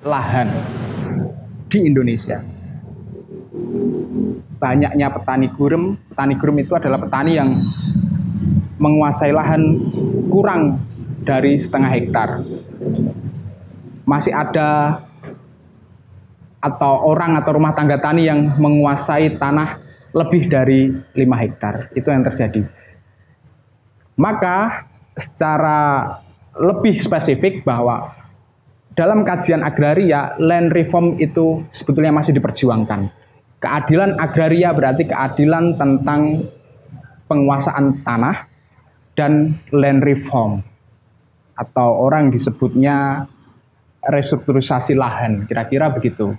lahan di Indonesia. Banyaknya petani gurem, petani gurem itu adalah petani yang menguasai lahan kurang dari setengah hektar. Masih ada atau orang atau rumah tangga tani yang menguasai tanah lebih dari 5 hektar. Itu yang terjadi. Maka secara lebih spesifik bahwa dalam kajian agraria land reform itu sebetulnya masih diperjuangkan. Keadilan agraria berarti keadilan tentang penguasaan tanah dan land reform atau orang disebutnya restrukturisasi lahan, kira-kira begitu.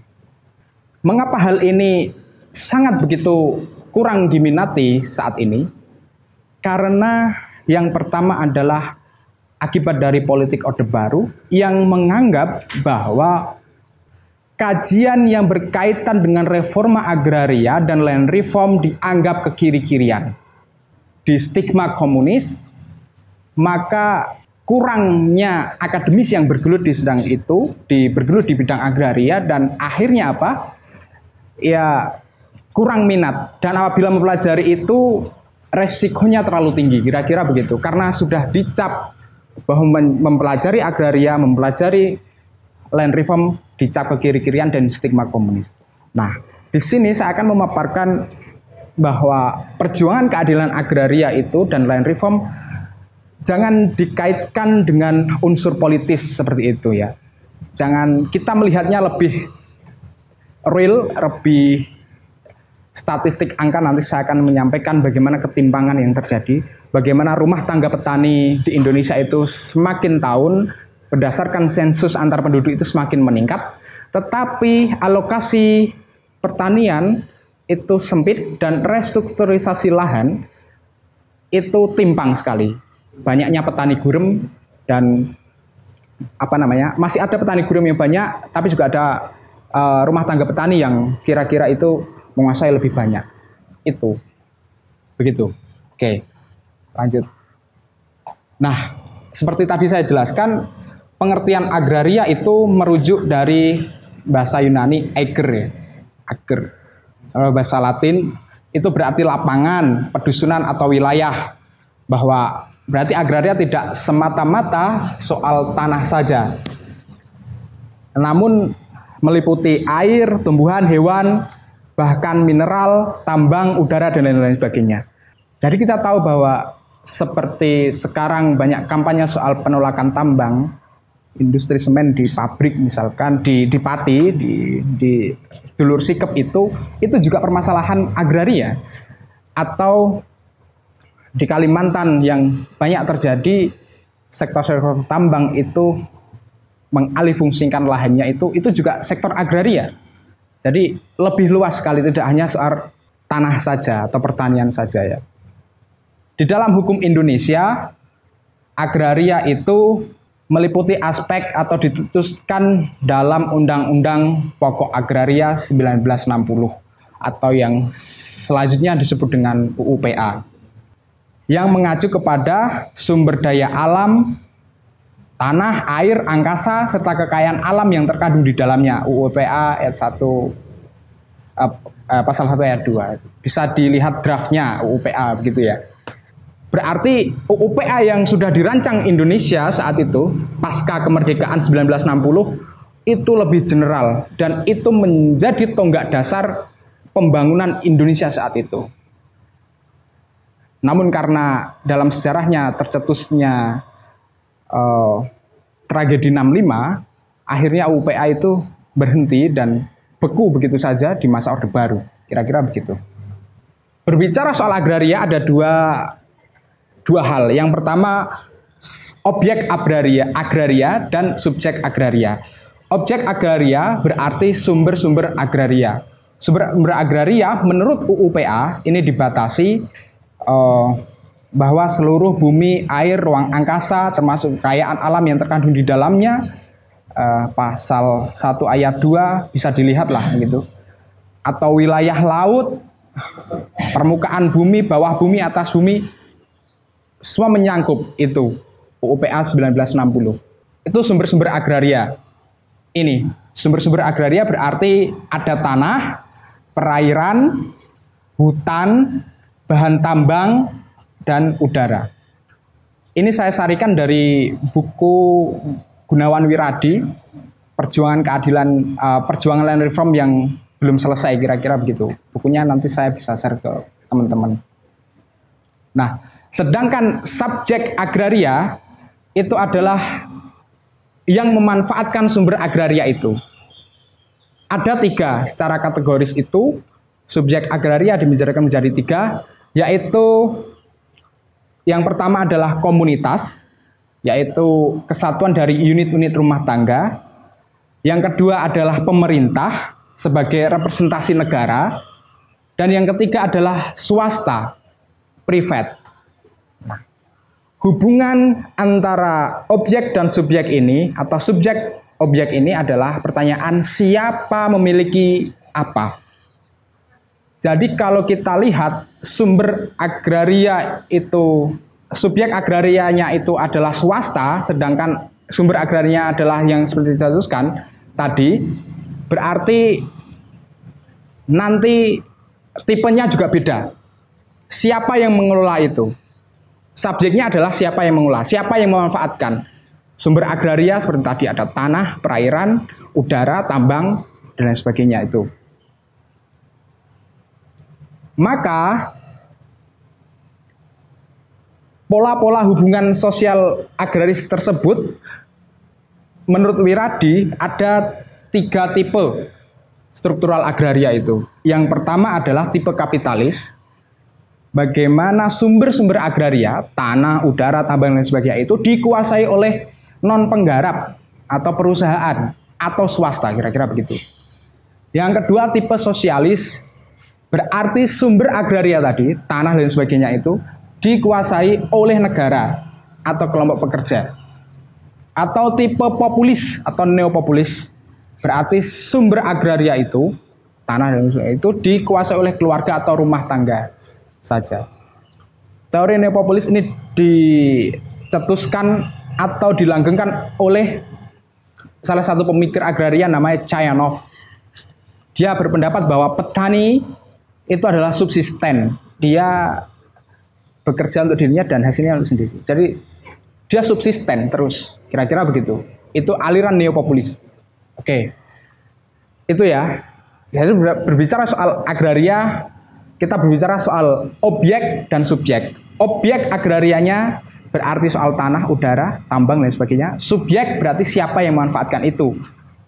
Mengapa hal ini sangat begitu kurang diminati saat ini? Karena yang pertama adalah akibat dari politik Orde Baru yang menganggap bahwa kajian yang berkaitan dengan reforma agraria dan land reform dianggap kekiri-kirian. Di stigma komunis, maka kurangnya akademis yang bergelut di sedang itu, di bergelut di bidang agraria dan akhirnya apa? Ya kurang minat dan apabila mempelajari itu resikonya terlalu tinggi, kira-kira begitu. Karena sudah dicap bahwa mempelajari agraria, mempelajari land reform dicap ke kiri-kirian dan stigma komunis. Nah, di sini saya akan memaparkan bahwa perjuangan keadilan agraria itu dan land reform jangan dikaitkan dengan unsur politis seperti itu ya. Jangan kita melihatnya lebih real, lebih statistik angka nanti saya akan menyampaikan bagaimana ketimpangan yang terjadi bagaimana rumah tangga petani di Indonesia itu semakin tahun berdasarkan sensus antar penduduk itu semakin meningkat, tetapi alokasi pertanian itu sempit dan restrukturisasi lahan itu timpang sekali. Banyaknya petani gurem dan apa namanya masih ada petani gurem yang banyak, tapi juga ada uh, rumah tangga petani yang kira-kira itu menguasai lebih banyak. Itu begitu. Oke. Lanjut. Nah, seperti tadi saya jelaskan, pengertian agraria itu merujuk dari bahasa Yunani ager ya. Ager. Kalau bahasa Latin itu berarti lapangan, pedusunan atau wilayah. Bahwa berarti agraria tidak semata-mata soal tanah saja. Namun meliputi air, tumbuhan, hewan, bahkan mineral, tambang, udara dan lain-lain sebagainya. Jadi kita tahu bahwa seperti sekarang banyak kampanye soal penolakan tambang, industri semen di pabrik misalkan di di Pati di di dulur sikep itu itu juga permasalahan agraria atau di Kalimantan yang banyak terjadi sektor-sektor tambang itu mengalihfungsikan lahannya itu itu juga sektor agraria. Jadi lebih luas sekali tidak hanya soal tanah saja atau pertanian saja ya. Di dalam hukum Indonesia, agraria itu meliputi aspek atau ditutuskan dalam Undang-Undang Pokok Agraria 1960 atau yang selanjutnya disebut dengan UUPA yang mengacu kepada sumber daya alam, tanah, air, angkasa, serta kekayaan alam yang terkandung di dalamnya. UUPA ayat 1 uh, uh, pasal 1 ayat 2. Bisa dilihat draftnya UUPA begitu ya. Berarti UPA yang sudah dirancang Indonesia saat itu pasca kemerdekaan 1960 itu lebih general dan itu menjadi tonggak dasar pembangunan Indonesia saat itu. Namun karena dalam sejarahnya tercetusnya uh, tragedi 65, akhirnya UPA itu berhenti dan beku begitu saja di masa Orde Baru. Kira-kira begitu. Berbicara soal agraria ada dua dua hal. Yang pertama objek agraria, agraria dan subjek agraria. Objek agraria berarti sumber-sumber agraria. Sumber-sumber agraria menurut UUPA ini dibatasi uh, bahwa seluruh bumi, air, ruang angkasa termasuk kekayaan alam yang terkandung di dalamnya uh, pasal 1 ayat 2 bisa dilihat lah gitu. Atau wilayah laut, permukaan bumi, bawah bumi, atas bumi semua menyangkut itu UUPA 1960. Itu sumber-sumber agraria. Ini Sumber-sumber agraria berarti ada tanah, perairan, hutan, bahan tambang, dan udara. Ini saya sarikan dari buku Gunawan Wiradi, Perjuangan Keadilan, uh, Perjuangan Land Reform yang belum selesai kira-kira begitu. Bukunya nanti saya bisa share ke teman-teman. Nah, sedangkan subjek agraria itu adalah yang memanfaatkan sumber agraria itu. Ada tiga secara kategoris itu, subjek agraria dibicarakan menjadi tiga, yaitu yang pertama adalah komunitas, yaitu kesatuan dari unit-unit rumah tangga. Yang kedua adalah pemerintah sebagai representasi negara. Dan yang ketiga adalah swasta, privat. Hubungan antara objek dan subjek ini atau subjek objek ini adalah pertanyaan siapa memiliki apa. Jadi kalau kita lihat sumber agraria itu subjek agrarianya itu adalah swasta sedangkan sumber agrarianya adalah yang seperti diteruskan tadi berarti nanti tipenya juga beda. Siapa yang mengelola itu? Subjeknya adalah siapa yang mengolah, siapa yang memanfaatkan. Sumber agraria seperti tadi ada tanah, perairan, udara, tambang, dan lain sebagainya itu. Maka pola-pola hubungan sosial agraris tersebut menurut Wiradi ada tiga tipe struktural agraria itu. Yang pertama adalah tipe kapitalis, bagaimana sumber-sumber agraria, tanah, udara, tambang dan sebagainya itu dikuasai oleh non penggarap atau perusahaan atau swasta kira-kira begitu. Yang kedua tipe sosialis berarti sumber agraria tadi, tanah dan sebagainya itu dikuasai oleh negara atau kelompok pekerja. Atau tipe populis atau neopopulis berarti sumber agraria itu tanah dan sebagainya itu dikuasai oleh keluarga atau rumah tangga saja. Teori neopopulis ini dicetuskan atau dilanggengkan oleh salah satu pemikir agraria namanya Chayanov. Dia berpendapat bahwa petani itu adalah subsisten. Dia bekerja untuk dirinya dan hasilnya untuk sendiri. Jadi dia subsisten terus. Kira-kira begitu. Itu aliran neopopulis. Oke. Itu ya. Jadi berbicara soal agraria kita berbicara soal objek dan subjek. Objek agrarianya berarti soal tanah, udara, tambang dan sebagainya. Subjek berarti siapa yang memanfaatkan itu.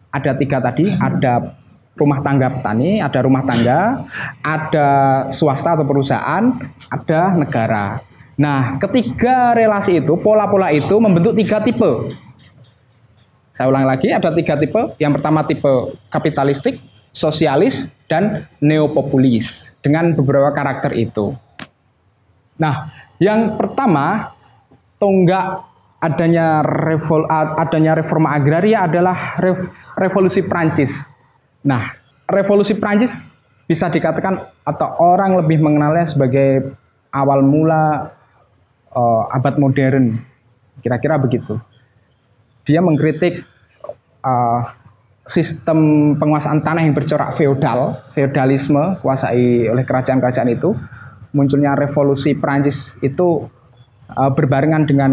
Ada tiga tadi, ada rumah tangga petani, ada rumah tangga, ada swasta atau perusahaan, ada negara. Nah, ketiga relasi itu, pola-pola itu membentuk tiga tipe. Saya ulang lagi, ada tiga tipe. Yang pertama tipe kapitalistik, sosialis, dan neopopulis dengan beberapa karakter itu. Nah, yang pertama tonggak adanya revol, adanya reforma agraria adalah rev, revolusi Prancis. Nah, revolusi Prancis bisa dikatakan atau orang lebih mengenalnya sebagai awal mula uh, abad modern. Kira-kira begitu. Dia mengkritik uh, sistem penguasaan tanah yang bercorak feodal, feodalisme kuasai oleh kerajaan-kerajaan itu, munculnya revolusi Prancis itu uh, berbarengan dengan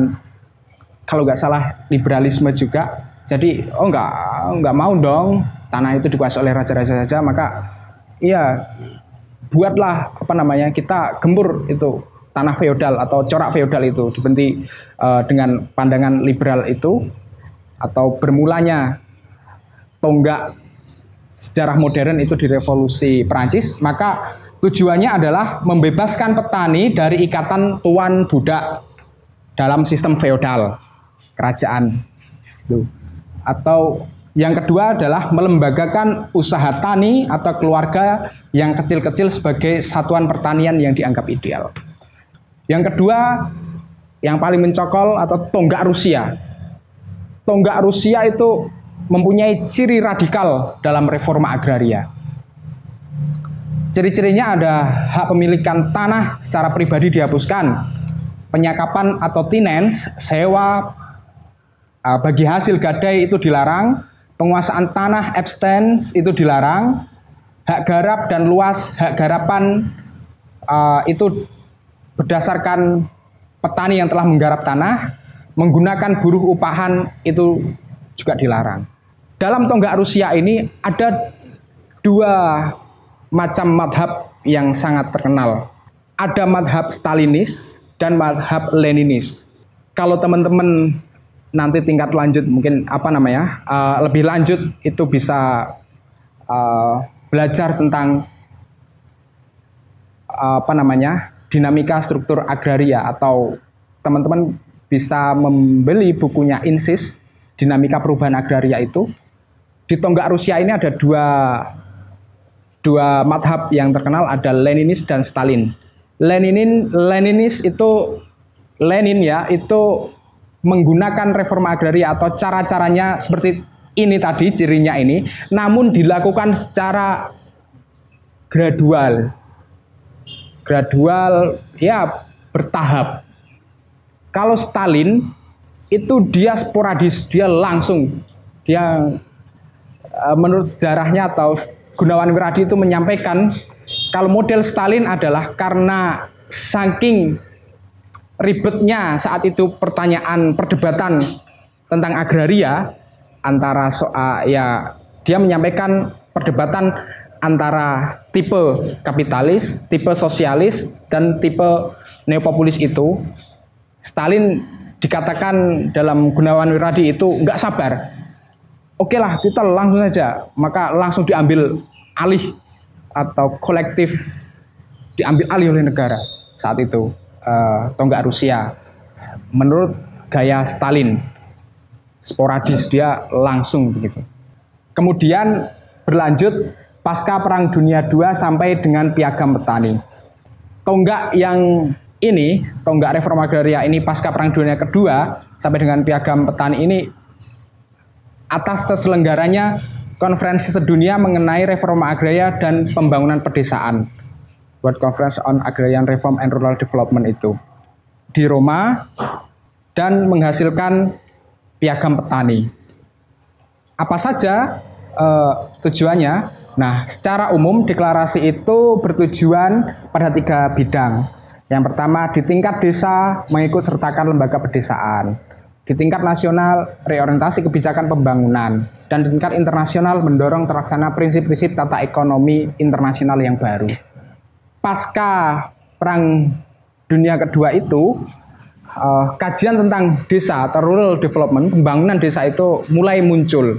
kalau nggak salah liberalisme juga. Jadi oh nggak nggak mau dong tanah itu dikuasai oleh raja-raja saja, maka iya buatlah apa namanya kita gembur itu tanah feodal atau corak feodal itu dibenci uh, dengan pandangan liberal itu atau bermulanya tonggak sejarah modern itu di revolusi Prancis, maka tujuannya adalah membebaskan petani dari ikatan tuan budak dalam sistem feodal kerajaan. Tuh. Atau yang kedua adalah melembagakan usaha tani atau keluarga yang kecil-kecil sebagai satuan pertanian yang dianggap ideal. Yang kedua, yang paling mencokol atau tonggak Rusia. Tonggak Rusia itu mempunyai ciri radikal dalam reforma agraria. Ciri-cirinya ada hak pemilikan tanah secara pribadi dihapuskan, penyakapan atau tinens, sewa uh, bagi hasil gadai itu dilarang, penguasaan tanah abstain itu dilarang, hak garap dan luas hak garapan uh, itu berdasarkan petani yang telah menggarap tanah, menggunakan buruh upahan itu juga dilarang. Dalam tonggak Rusia ini ada dua macam madhab yang sangat terkenal. Ada madhab Stalinis dan madhab Leninis. Kalau teman-teman nanti tingkat lanjut mungkin apa namanya uh, lebih lanjut itu bisa uh, belajar tentang apa namanya dinamika struktur agraria atau teman-teman bisa membeli bukunya Insis dinamika perubahan agraria itu. Di tonggak Rusia ini ada dua dua madhab yang terkenal ada Leninis dan Stalin. Leninin Leninis itu Lenin ya itu menggunakan reforma agraria atau cara-caranya seperti ini tadi cirinya ini, namun dilakukan secara gradual. Gradual ya bertahap. Kalau Stalin itu dia sporadis, dia langsung dia eh, menurut sejarahnya atau Gunawan Wiradi itu menyampaikan kalau model Stalin adalah karena saking ribetnya saat itu pertanyaan perdebatan tentang agraria antara soal ya dia menyampaikan perdebatan antara tipe kapitalis, tipe sosialis dan tipe neopopulis itu Stalin dikatakan dalam Gunawan Wiradi itu nggak sabar. Oke lah kita langsung saja, maka langsung diambil alih atau kolektif diambil alih oleh negara saat itu uh, tonggak Rusia menurut gaya Stalin sporadis dia langsung begitu. Kemudian berlanjut pasca Perang Dunia II sampai dengan Piagam Petani. Tonggak yang ini, tonggak reforma agraria ini pasca Perang Dunia Kedua sampai dengan Piagam Petani ini atas terselenggaranya konferensi sedunia mengenai reforma agraria dan pembangunan pedesaan. World Conference on Agrarian Reform and Rural Development itu di Roma dan menghasilkan piagam petani. Apa saja uh, tujuannya? Nah, secara umum deklarasi itu bertujuan pada tiga bidang. Yang pertama di tingkat desa mengikut sertakan lembaga pedesaan. Di tingkat nasional reorientasi kebijakan pembangunan dan di tingkat internasional mendorong terlaksana prinsip-prinsip tata ekonomi internasional yang baru. Pasca Perang Dunia Kedua itu uh, kajian tentang desa atau rural development, pembangunan desa itu mulai muncul,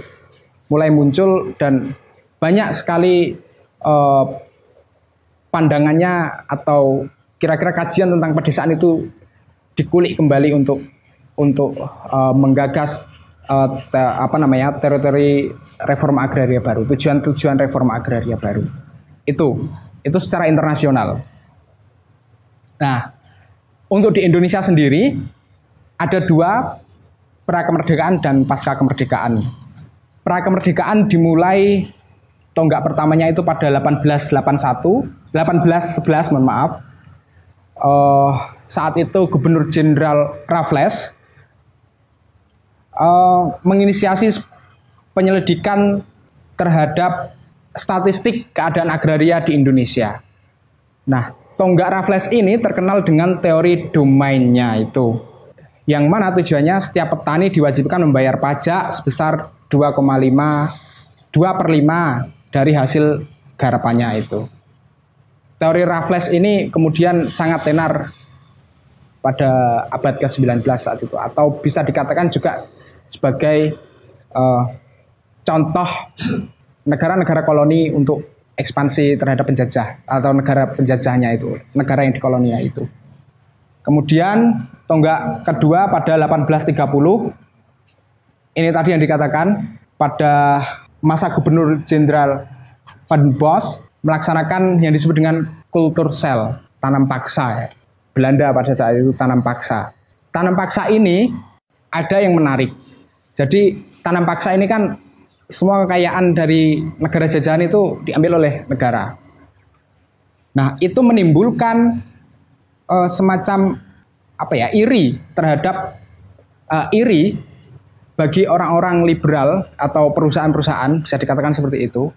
mulai muncul dan banyak sekali uh, pandangannya atau kira-kira kajian tentang pedesaan itu dikulik kembali untuk untuk uh, menggagas uh, te, apa namanya teritori reforma agraria baru, tujuan-tujuan reforma agraria baru. Itu itu secara internasional. Nah, untuk di Indonesia sendiri ada dua pra kemerdekaan dan pasca kemerdekaan. Pra kemerdekaan dimulai tonggak pertamanya itu pada 1881, 1811 mohon maaf. Uh, saat itu Gubernur Jenderal Raffles uh, menginisiasi penyelidikan terhadap statistik keadaan agraria di Indonesia. Nah, Tonggak Raffles ini terkenal dengan teori domainnya itu. Yang mana tujuannya setiap petani diwajibkan membayar pajak sebesar 2,5 2 per 5 dari hasil garapannya itu. Teori Raffles ini kemudian sangat tenar pada abad ke-19 saat itu atau bisa dikatakan juga sebagai uh, contoh negara-negara koloni untuk ekspansi terhadap penjajah atau negara penjajahnya itu, negara yang dikoloninya itu. Kemudian tonggak kedua pada 1830 ini tadi yang dikatakan pada masa Gubernur Jenderal Van Bos melaksanakan yang disebut dengan kultur sel, tanam paksa ya. Belanda pada saat itu tanam paksa. Tanam paksa ini ada yang menarik. Jadi tanam paksa ini kan semua kekayaan dari negara jajahan itu diambil oleh negara. Nah, itu menimbulkan uh, semacam apa ya iri terhadap uh, iri bagi orang-orang liberal atau perusahaan-perusahaan bisa dikatakan seperti itu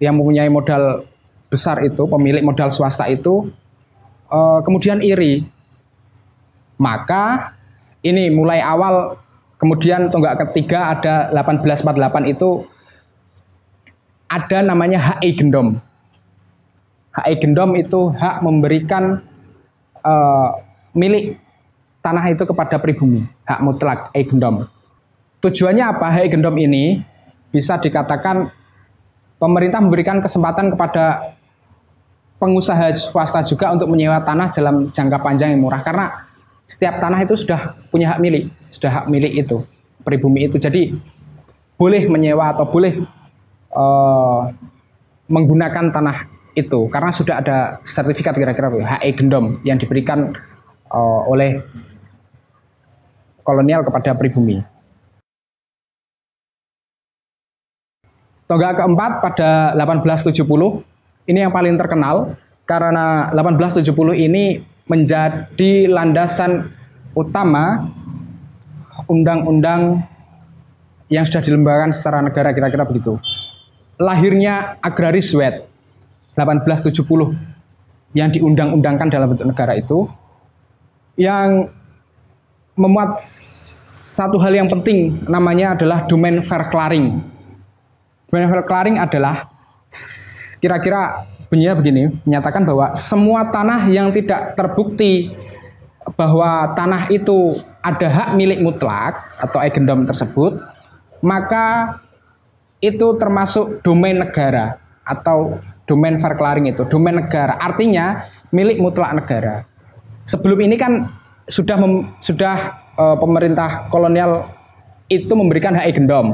yang mempunyai modal besar itu pemilik modal swasta itu uh, kemudian iri maka ini mulai awal kemudian tonggak ketiga ada 1848 itu ada namanya hak gendom. Hak gendom itu hak memberikan uh, milik tanah itu kepada pribumi hak mutlak gendom. Tujuannya apa? Hak gendom ini? Bisa dikatakan pemerintah memberikan kesempatan kepada pengusaha swasta juga untuk menyewa tanah dalam jangka panjang yang murah. Karena setiap tanah itu sudah punya hak milik, sudah hak milik itu pribumi itu. Jadi boleh menyewa atau boleh uh, menggunakan tanah itu karena sudah ada sertifikat kira-kira hak gendom yang diberikan uh, oleh kolonial kepada pribumi. Tonggak keempat pada 1870 ini yang paling terkenal karena 1870 ini menjadi landasan utama undang-undang yang sudah dilembagakan secara negara kira-kira begitu. Lahirnya agraris wet 1870 yang diundang-undangkan dalam bentuk negara itu yang memuat satu hal yang penting namanya adalah domain verklaring Benefit clearing adalah kira-kira bunyinya begini, menyatakan bahwa semua tanah yang tidak terbukti bahwa tanah itu ada hak milik mutlak atau agendom tersebut, maka itu termasuk domain negara atau domain verklaring itu, domain negara. Artinya milik mutlak negara. Sebelum ini kan sudah mem, sudah e, pemerintah kolonial itu memberikan hak agendom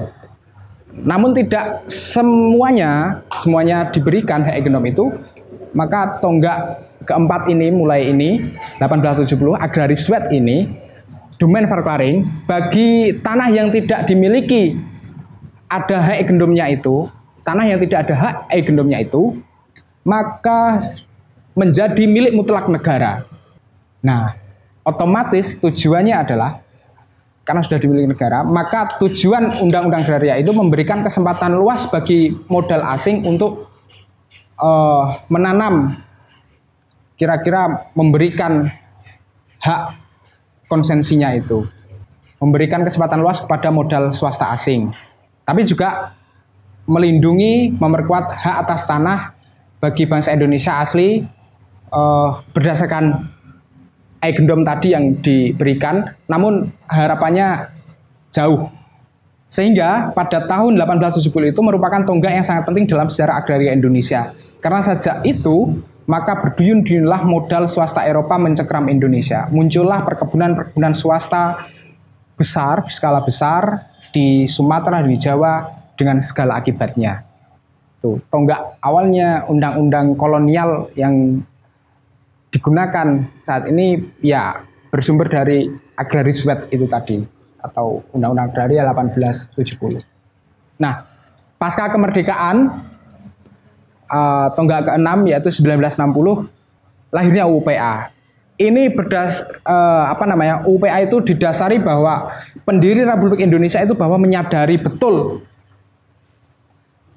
namun tidak semuanya semuanya diberikan hak ekonom itu, maka tonggak keempat ini mulai ini 1870 agraris sweat ini domain verklaring bagi tanah yang tidak dimiliki ada hak egendomnya itu, tanah yang tidak ada hak egendomnya itu, maka menjadi milik mutlak negara. Nah, otomatis tujuannya adalah karena sudah dimiliki negara, maka tujuan Undang-Undang Agraria itu memberikan kesempatan luas bagi modal asing untuk uh, menanam, kira-kira memberikan hak konsensinya itu, memberikan kesempatan luas kepada modal swasta asing, tapi juga melindungi, memperkuat hak atas tanah bagi bangsa Indonesia asli uh, berdasarkan Eigendom tadi yang diberikan, namun harapannya jauh. Sehingga pada tahun 1870 itu merupakan tonggak yang sangat penting dalam sejarah agraria Indonesia. Karena sejak itu, maka berduyun-duyunlah modal swasta Eropa mencekram Indonesia. Muncullah perkebunan-perkebunan swasta besar, skala besar di Sumatera, di Jawa dengan segala akibatnya. Tuh, tonggak awalnya undang-undang kolonial yang digunakan saat ini ya bersumber dari agraris wet itu tadi atau Undang-Undang Agraria 1870. Nah, pasca kemerdekaan uh, tonggak ke-6 yaitu 1960 lahirnya UPA. Ini berdas uh, apa namanya? UPA itu didasari bahwa pendiri Republik Indonesia itu bahwa menyadari betul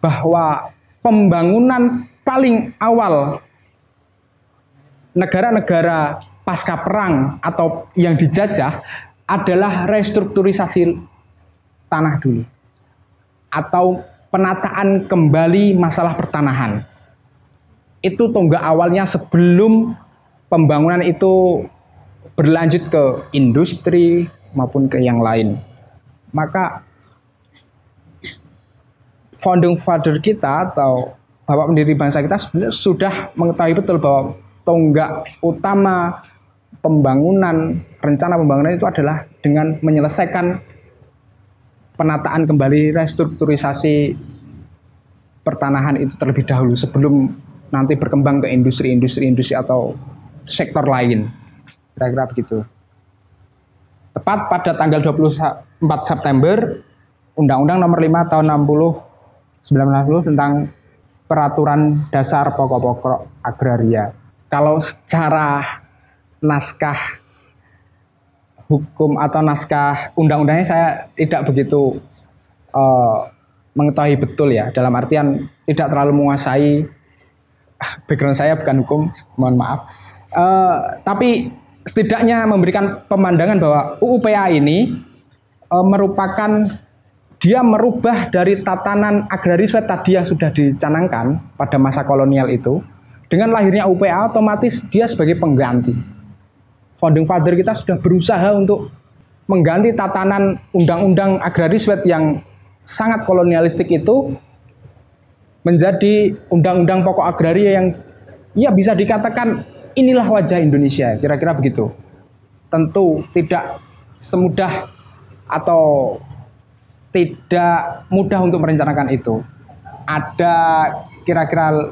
bahwa pembangunan paling awal negara-negara pasca perang atau yang dijajah adalah restrukturisasi tanah dulu atau penataan kembali masalah pertanahan. Itu tonggak awalnya sebelum pembangunan itu berlanjut ke industri maupun ke yang lain. Maka founding father kita atau bapak pendiri bangsa kita sebenarnya sudah mengetahui betul bahwa tonggak utama pembangunan rencana pembangunan itu adalah dengan menyelesaikan penataan kembali restrukturisasi pertanahan itu terlebih dahulu sebelum nanti berkembang ke industri-industri industri atau sektor lain. Kira-kira begitu. Tepat pada tanggal 24 September Undang-Undang Nomor 5 Tahun 60 1960 tentang Peraturan Dasar Pokok-pokok Agraria kalau secara naskah hukum atau naskah undang-undangnya saya tidak begitu uh, mengetahui betul ya. Dalam artian tidak terlalu menguasai ah, background saya bukan hukum mohon maaf. Uh, tapi setidaknya memberikan pemandangan bahwa UUPA ini uh, merupakan dia merubah dari tatanan agraris tadi yang sudah dicanangkan pada masa kolonial itu dengan lahirnya UPA otomatis dia sebagai pengganti founding father kita sudah berusaha untuk mengganti tatanan undang-undang agraris yang sangat kolonialistik itu menjadi undang-undang pokok agraria yang ya bisa dikatakan inilah wajah Indonesia kira-kira begitu tentu tidak semudah atau tidak mudah untuk merencanakan itu. Ada kira-kira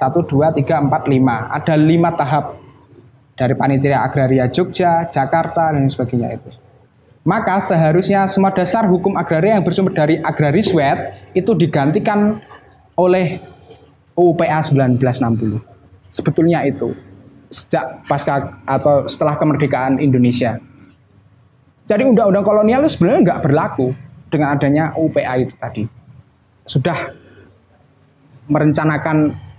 1, 2, 3, 4, 5. Ada lima tahap dari Panitia Agraria Jogja, Jakarta, dan sebagainya itu. Maka seharusnya semua dasar hukum agraria yang bersumber dari agraris wet itu digantikan oleh UPA 1960. Sebetulnya itu sejak pasca atau setelah kemerdekaan Indonesia. Jadi undang-undang kolonial itu sebenarnya nggak berlaku dengan adanya UPA itu tadi sudah merencanakan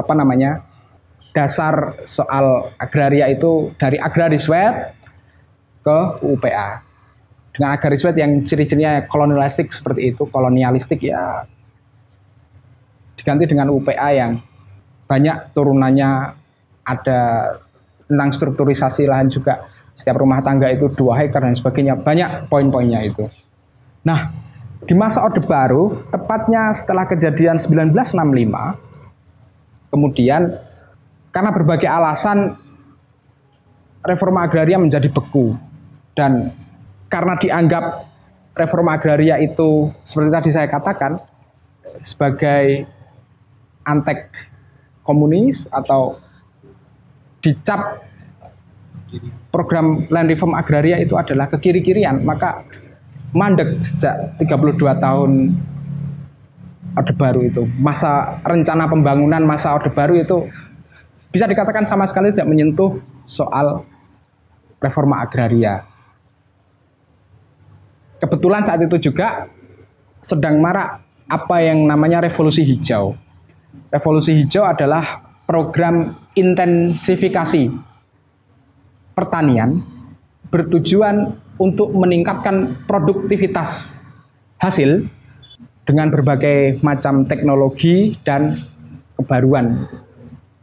apa namanya dasar soal agraria itu dari agraris wet ke UPA dengan agraris wet yang ciri-cirinya kolonialistik seperti itu kolonialistik ya diganti dengan UPA yang banyak turunannya ada tentang strukturisasi lahan juga. Setiap rumah tangga itu dua hektar dan sebagainya banyak poin-poinnya itu. Nah, di masa Orde Baru, tepatnya setelah kejadian 1965, kemudian karena berbagai alasan reforma agraria menjadi beku. Dan karena dianggap reforma agraria itu seperti tadi saya katakan sebagai antek komunis atau dicap program land reform agraria itu adalah kekiri-kirian. Maka mandek sejak 32 tahun Orde Baru itu. Masa rencana pembangunan masa Orde Baru itu bisa dikatakan sama sekali tidak menyentuh soal reforma agraria. Kebetulan saat itu juga sedang marak apa yang namanya revolusi hijau. Revolusi hijau adalah program intensifikasi pertanian bertujuan untuk meningkatkan produktivitas hasil dengan berbagai macam teknologi dan kebaruan.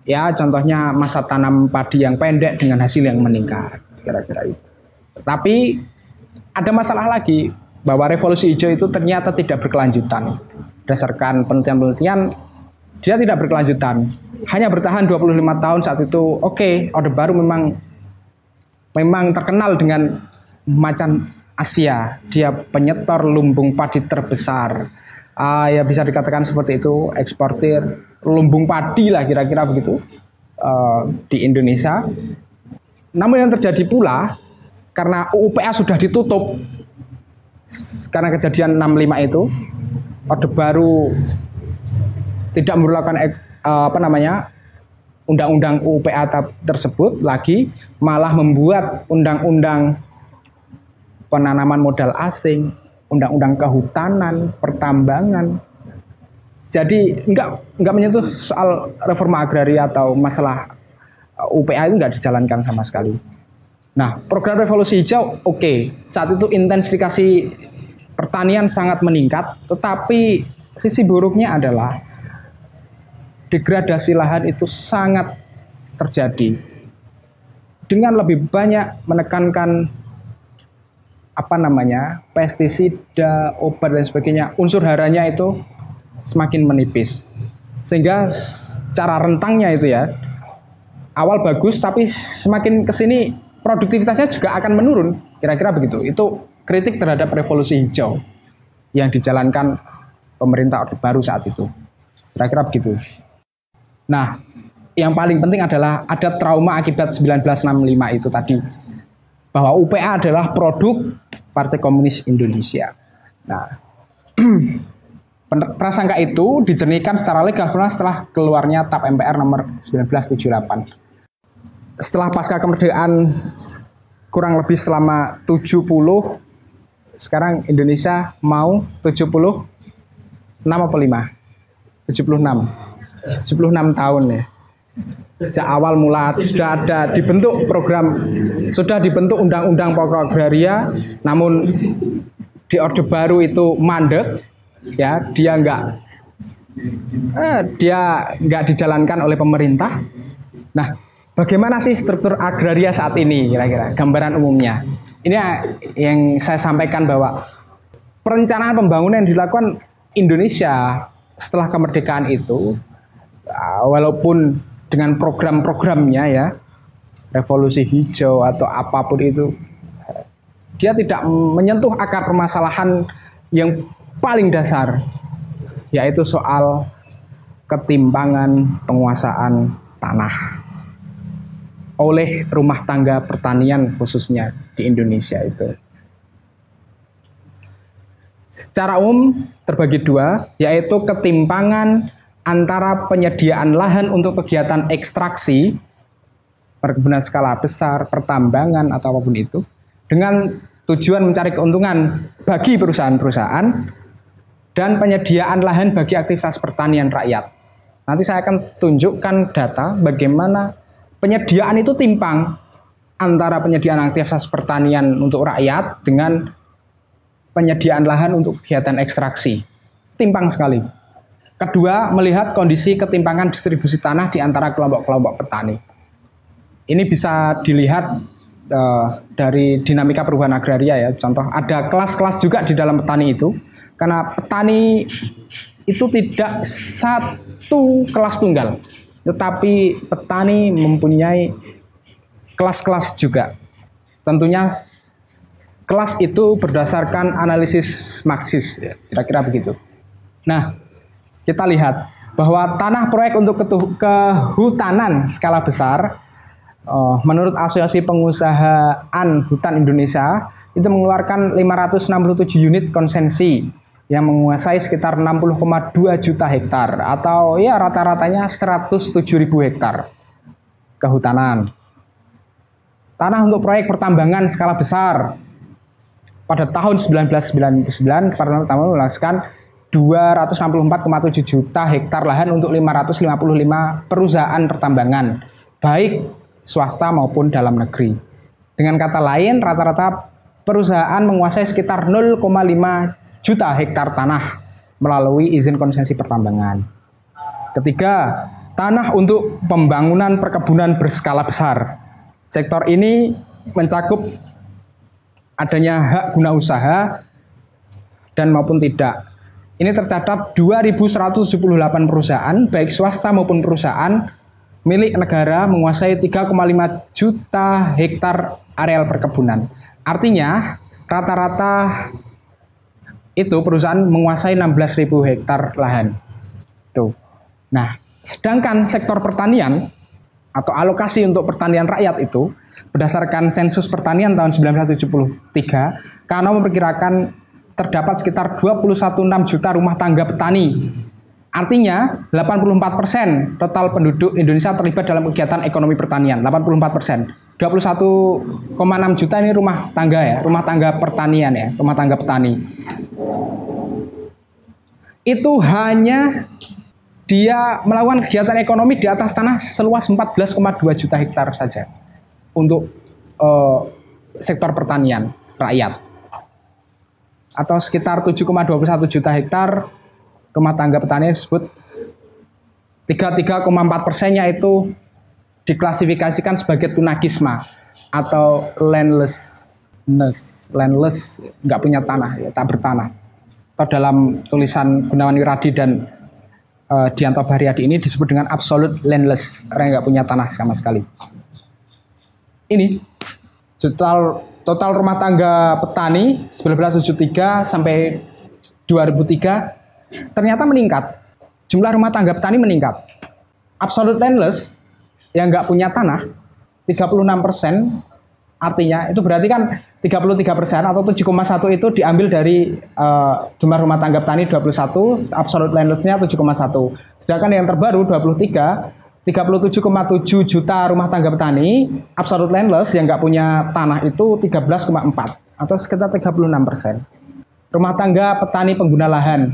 Ya, contohnya masa tanam padi yang pendek dengan hasil yang meningkat, kira-kira itu. Tapi ada masalah lagi bahwa revolusi hijau itu ternyata tidak berkelanjutan. Berdasarkan penelitian-penelitian, dia tidak berkelanjutan. Hanya bertahan 25 tahun saat itu. Oke, okay, Orde Baru memang memang terkenal dengan macan Asia. Dia penyetor lumbung padi terbesar. Uh, ya bisa dikatakan seperti itu, eksportir lumbung padi lah kira-kira begitu uh, di Indonesia. Namun yang terjadi pula karena UPA sudah ditutup karena kejadian 65 itu Orde Baru tidak melakukan uh, apa namanya undang-undang UPA tersebut lagi malah membuat undang-undang penanaman modal asing, undang-undang kehutanan, pertambangan. Jadi enggak enggak menyentuh soal reforma agraria atau masalah uh, UPA itu enggak dijalankan sama sekali. Nah, program revolusi hijau oke, okay. saat itu intensifikasi pertanian sangat meningkat, tetapi sisi buruknya adalah degradasi lahan itu sangat terjadi. Dengan lebih banyak menekankan apa namanya pestisida, obat dan sebagainya, unsur haranya itu semakin menipis. Sehingga cara rentangnya itu ya awal bagus tapi semakin ke sini produktivitasnya juga akan menurun. Kira-kira begitu. Itu kritik terhadap revolusi hijau yang dijalankan pemerintah Orde Baru saat itu. Kira-kira begitu. Nah, yang paling penting adalah ada trauma akibat 1965 itu tadi bahwa UPA adalah produk Partai Komunis Indonesia. Nah, prasangka itu dijernihkan secara legal setelah keluarnya TAP MPR nomor 1978. Setelah pasca kemerdekaan kurang lebih selama 70 sekarang Indonesia mau 70 6 apa 5 76 76 tahun ya sejak awal mula sudah ada dibentuk program sudah dibentuk undang-undang pokok agraria namun di orde baru itu mandek ya dia enggak eh, dia nggak dijalankan oleh pemerintah. Nah bagaimana sih struktur agraria saat ini kira-kira gambaran umumnya? Ini yang saya sampaikan bahwa perencanaan pembangunan yang dilakukan Indonesia setelah kemerdekaan itu walaupun dengan program-programnya ya revolusi hijau atau apa pun itu dia tidak menyentuh akar permasalahan yang paling dasar yaitu soal ketimpangan penguasaan tanah oleh rumah tangga pertanian khususnya di Indonesia itu. Secara umum terbagi dua, yaitu ketimpangan antara penyediaan lahan untuk kegiatan ekstraksi, perkebunan skala besar, pertambangan atau apa pun itu, dengan tujuan mencari keuntungan bagi perusahaan-perusahaan dan penyediaan lahan bagi aktivitas pertanian rakyat. Nanti saya akan tunjukkan data bagaimana penyediaan itu timpang antara penyediaan aktivitas pertanian untuk rakyat dengan penyediaan lahan untuk kegiatan ekstraksi. Timpang sekali. Kedua, melihat kondisi ketimpangan distribusi tanah di antara kelompok-kelompok petani. Ini bisa dilihat uh, dari dinamika perubahan agraria ya. Contoh ada kelas-kelas juga di dalam petani itu. Karena petani itu tidak satu kelas tunggal, tetapi petani mempunyai kelas-kelas juga. Tentunya kelas itu berdasarkan analisis Marxis, ya, kira-kira begitu. Nah, kita lihat bahwa tanah proyek untuk kehutanan skala besar uh, menurut Asosiasi Pengusahaan Hutan Indonesia itu mengeluarkan 567 unit konsensi yang menguasai sekitar 60,2 juta hektar atau ya rata-ratanya 107 ribu hektar kehutanan. Tanah untuk proyek pertambangan skala besar pada tahun 1999 pertama melaksanakan 264,7 juta hektar lahan untuk 555 perusahaan pertambangan, baik swasta maupun dalam negeri. Dengan kata lain, rata-rata perusahaan menguasai sekitar 0,5 juta hektar tanah melalui izin konsesi pertambangan. Ketiga, tanah untuk pembangunan perkebunan berskala besar. Sektor ini mencakup adanya hak guna usaha dan maupun tidak ini tercatat 2.178 perusahaan, baik swasta maupun perusahaan milik negara menguasai 3,5 juta hektar areal perkebunan. Artinya, rata-rata itu perusahaan menguasai 16.000 hektar lahan. Tuh. Nah, sedangkan sektor pertanian atau alokasi untuk pertanian rakyat itu berdasarkan sensus pertanian tahun 1973 karena memperkirakan terdapat sekitar 21,6 juta rumah tangga petani. Artinya 84% persen total penduduk Indonesia terlibat dalam kegiatan ekonomi pertanian. 84%. persen. 21,6 juta ini rumah tangga ya, rumah tangga pertanian ya, rumah tangga petani. Itu hanya dia melakukan kegiatan ekonomi di atas tanah seluas 14,2 juta hektar saja untuk uh, sektor pertanian rakyat atau sekitar 7,21 juta hektar rumah tangga petani disebut 33,4 persennya itu diklasifikasikan sebagai tunagisma atau landlessness, landless nggak punya tanah, ya, tak bertanah. Atau dalam tulisan Gunawan Wiradi dan uh, Dianto Bahriyadi ini disebut dengan absolute landless, orang nggak punya tanah sama sekali. Ini total total rumah tangga petani 1973 sampai 2003 ternyata meningkat. Jumlah rumah tangga petani meningkat. Absolute landless yang nggak punya tanah 36 persen artinya itu berarti kan 33 persen atau 7,1 itu diambil dari uh, jumlah rumah tangga petani 21 absolute landlessnya 7,1 sedangkan yang terbaru 23 37,7 juta rumah tangga petani absolute landless yang nggak punya tanah itu 13,4 atau sekitar 36 persen. Rumah tangga petani pengguna lahan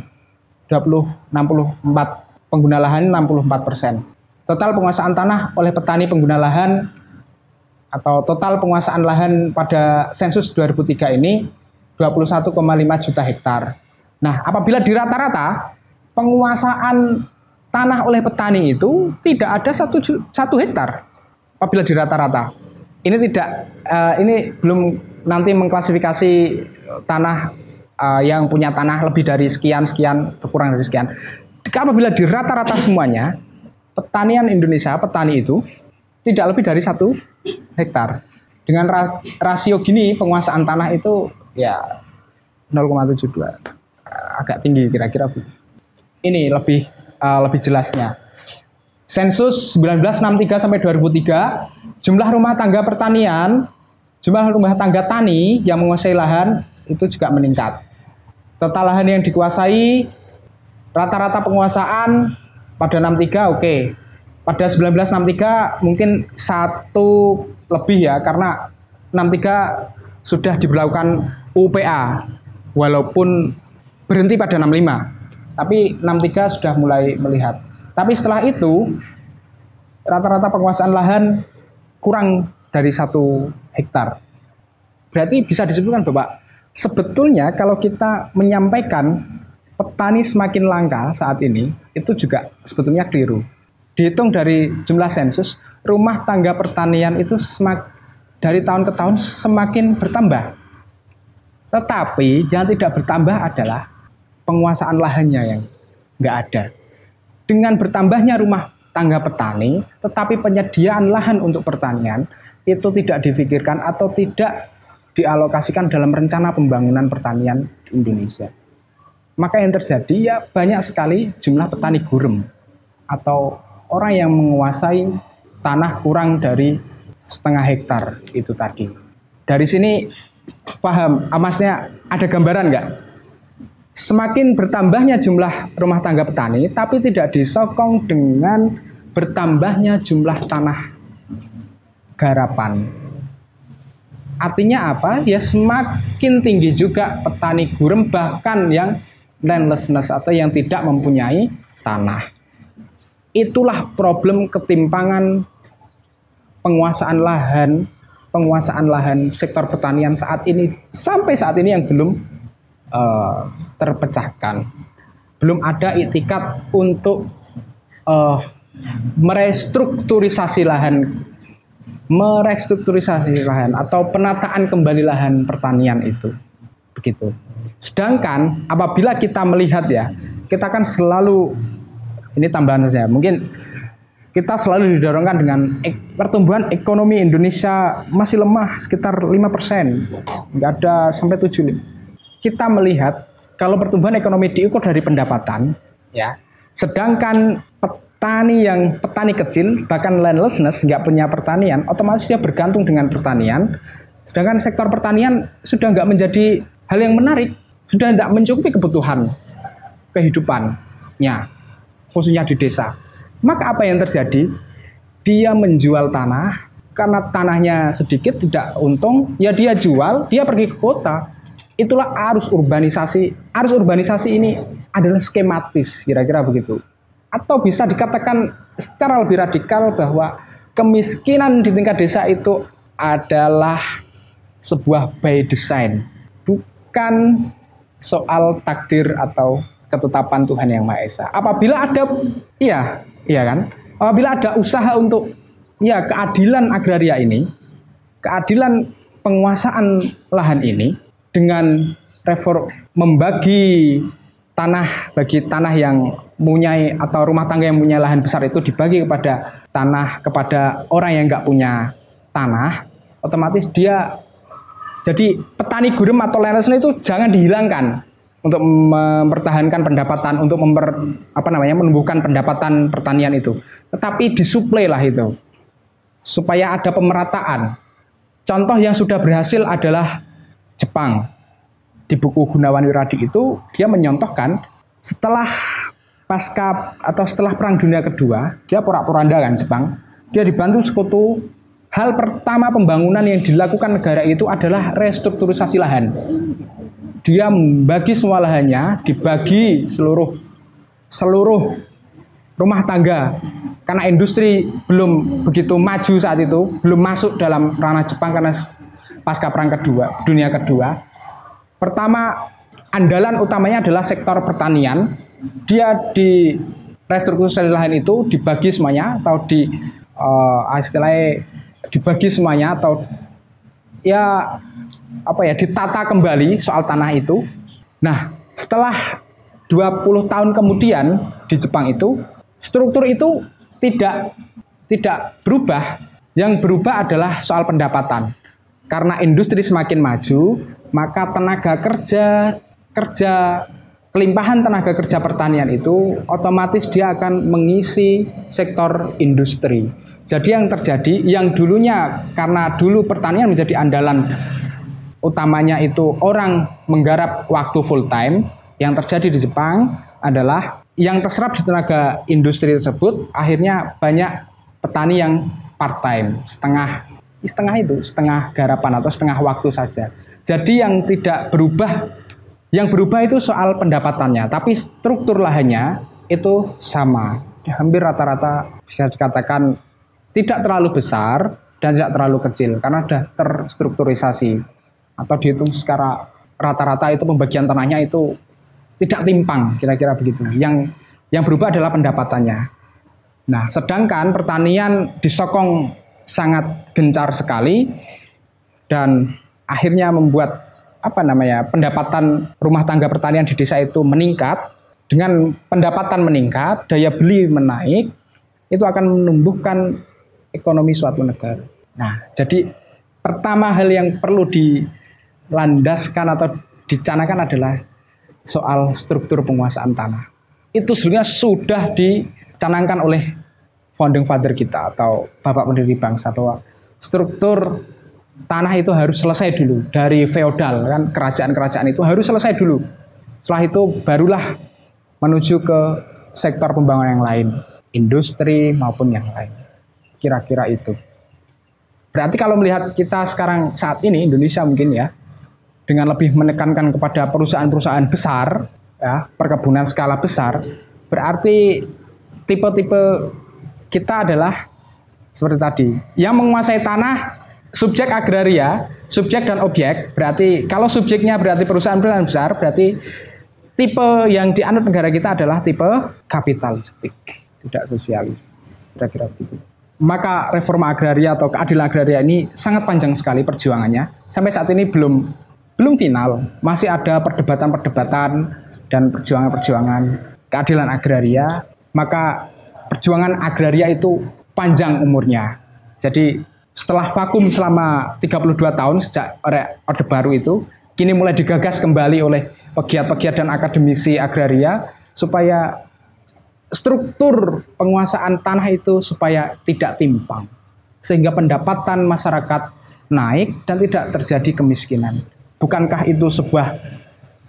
20 64 pengguna lahan 64 persen. Total penguasaan tanah oleh petani pengguna lahan atau total penguasaan lahan pada sensus 2003 ini 21,5 juta hektar. Nah, apabila di rata-rata penguasaan tanah oleh petani itu tidak ada satu, satu hektar apabila di rata-rata. Ini tidak, uh, ini belum nanti mengklasifikasi tanah uh, yang punya tanah lebih dari sekian sekian kurang dari sekian. Apabila di rata-rata semuanya petanian Indonesia petani itu tidak lebih dari satu hektar. Dengan ra rasio gini penguasaan tanah itu ya 0,72 agak tinggi kira-kira. Ini lebih uh, lebih jelasnya. Sensus 1963 sampai 2003, jumlah rumah tangga pertanian, jumlah rumah tangga tani yang menguasai lahan itu juga meningkat. Total lahan yang dikuasai rata-rata penguasaan pada 63 oke. Okay. Pada 1963 mungkin satu lebih ya karena 63 sudah diberlakukan UPA walaupun berhenti pada 65. Tapi 63 sudah mulai melihat. Tapi setelah itu rata-rata penguasaan lahan kurang dari satu hektar. Berarti bisa disebutkan Bapak, sebetulnya kalau kita menyampaikan petani semakin langka saat ini, itu juga sebetulnya keliru. Dihitung dari jumlah sensus, rumah tangga pertanian itu semak, dari tahun ke tahun semakin bertambah. Tetapi yang tidak bertambah adalah penguasaan lahannya yang nggak ada. Dengan bertambahnya rumah tangga petani, tetapi penyediaan lahan untuk pertanian itu tidak difikirkan atau tidak dialokasikan dalam rencana pembangunan pertanian di Indonesia. Maka yang terjadi ya banyak sekali jumlah petani gurem atau orang yang menguasai tanah kurang dari setengah hektar itu tadi. Dari sini paham, amasnya ada gambaran nggak Semakin bertambahnya jumlah rumah tangga petani, tapi tidak disokong dengan bertambahnya jumlah tanah garapan. Artinya apa? Ya semakin tinggi juga petani gurem bahkan yang landlessness atau yang tidak mempunyai tanah. Itulah problem ketimpangan penguasaan lahan, penguasaan lahan sektor pertanian saat ini sampai saat ini yang belum uh, terpecahkan. Belum ada itikat untuk uh, merestrukturisasi lahan merestrukturisasi lahan atau penataan kembali lahan pertanian itu. Begitu. Sedangkan apabila kita melihat ya, kita kan selalu ini tambahan saja. Mungkin kita selalu didorongkan dengan ek, pertumbuhan ekonomi Indonesia masih lemah sekitar 5%. Enggak ada sampai 7 kita melihat kalau pertumbuhan ekonomi diukur dari pendapatan, ya, sedangkan petani yang petani kecil bahkan landlessness nggak punya pertanian, otomatis dia bergantung dengan pertanian. Sedangkan sektor pertanian sudah nggak menjadi hal yang menarik, sudah tidak mencukupi kebutuhan kehidupannya, khususnya di desa. Maka apa yang terjadi? Dia menjual tanah karena tanahnya sedikit tidak untung, ya dia jual, dia pergi ke kota Itulah arus urbanisasi. Arus urbanisasi ini adalah skematis, kira-kira begitu. Atau bisa dikatakan secara lebih radikal bahwa kemiskinan di tingkat desa itu adalah sebuah by design, bukan soal takdir atau ketetapan Tuhan yang Maha Esa. Apabila ada iya, iya kan? Apabila ada usaha untuk ya keadilan agraria ini, keadilan penguasaan lahan ini dengan reform membagi tanah bagi tanah yang punya atau rumah tangga yang punya lahan besar itu dibagi kepada tanah kepada orang yang nggak punya tanah otomatis dia jadi petani gurem atau lain-lain itu jangan dihilangkan untuk mempertahankan pendapatan untuk memper, apa namanya menumbuhkan pendapatan pertanian itu. Tetapi disuplai lah itu supaya ada pemerataan. Contoh yang sudah berhasil adalah Jepang. Di buku Gunawan Wiradi itu dia menyontohkan setelah pasca atau setelah Perang Dunia Kedua, dia porak-poranda kan Jepang. Dia dibantu sekutu. Hal pertama pembangunan yang dilakukan negara itu adalah restrukturisasi lahan. Dia membagi semua lahannya, dibagi seluruh seluruh rumah tangga karena industri belum begitu maju saat itu, belum masuk dalam ranah Jepang karena pasca perang kedua, dunia kedua. Pertama, andalan utamanya adalah sektor pertanian dia di restrukturisasi lahan itu dibagi semuanya atau di uh, istilahnya dibagi semuanya atau ya apa ya ditata kembali soal tanah itu. Nah, setelah 20 tahun kemudian di Jepang itu struktur itu tidak tidak berubah. Yang berubah adalah soal pendapatan. Karena industri semakin maju, maka tenaga kerja kerja kelimpahan tenaga kerja pertanian itu otomatis dia akan mengisi sektor industri. Jadi yang terjadi yang dulunya karena dulu pertanian menjadi andalan utamanya itu orang menggarap waktu full time, yang terjadi di Jepang adalah yang terserap di tenaga industri tersebut akhirnya banyak petani yang part time, setengah setengah itu, setengah garapan atau setengah waktu saja. Jadi yang tidak berubah yang berubah itu soal pendapatannya, tapi struktur lahannya itu sama. Hampir rata-rata bisa dikatakan tidak terlalu besar dan tidak terlalu kecil karena sudah terstrukturisasi atau dihitung secara rata-rata itu pembagian tanahnya itu tidak timpang kira-kira begitu. Yang yang berubah adalah pendapatannya. Nah, sedangkan pertanian disokong sangat gencar sekali dan akhirnya membuat apa namanya pendapatan rumah tangga pertanian di desa itu meningkat dengan pendapatan meningkat daya beli menaik itu akan menumbuhkan ekonomi suatu negara. Nah, jadi pertama hal yang perlu dilandaskan atau dicanakan adalah soal struktur penguasaan tanah. Itu sebenarnya sudah dicanangkan oleh founding father kita atau bapak pendiri bangsa bahwa struktur tanah itu harus selesai dulu dari feodal kan kerajaan-kerajaan itu harus selesai dulu. Setelah itu barulah menuju ke sektor pembangunan yang lain, industri maupun yang lain. Kira-kira itu. Berarti kalau melihat kita sekarang saat ini Indonesia mungkin ya dengan lebih menekankan kepada perusahaan-perusahaan besar ya, perkebunan skala besar, berarti tipe-tipe kita adalah seperti tadi, yang menguasai tanah subjek agraria, subjek dan objek, berarti kalau subjeknya berarti perusahaan-perusahaan besar, berarti tipe yang dianut negara kita adalah tipe kapitalistik, tidak sosialis. Kira-kira begitu. Maka reforma agraria atau keadilan agraria ini sangat panjang sekali perjuangannya. Sampai saat ini belum belum final, masih ada perdebatan-perdebatan dan perjuangan-perjuangan keadilan agraria. Maka perjuangan agraria itu panjang umurnya. Jadi setelah vakum selama 32 tahun sejak Orde Baru itu, kini mulai digagas kembali oleh pegiat-pegiat dan akademisi agraria supaya struktur penguasaan tanah itu supaya tidak timpang. Sehingga pendapatan masyarakat naik dan tidak terjadi kemiskinan. Bukankah itu sebuah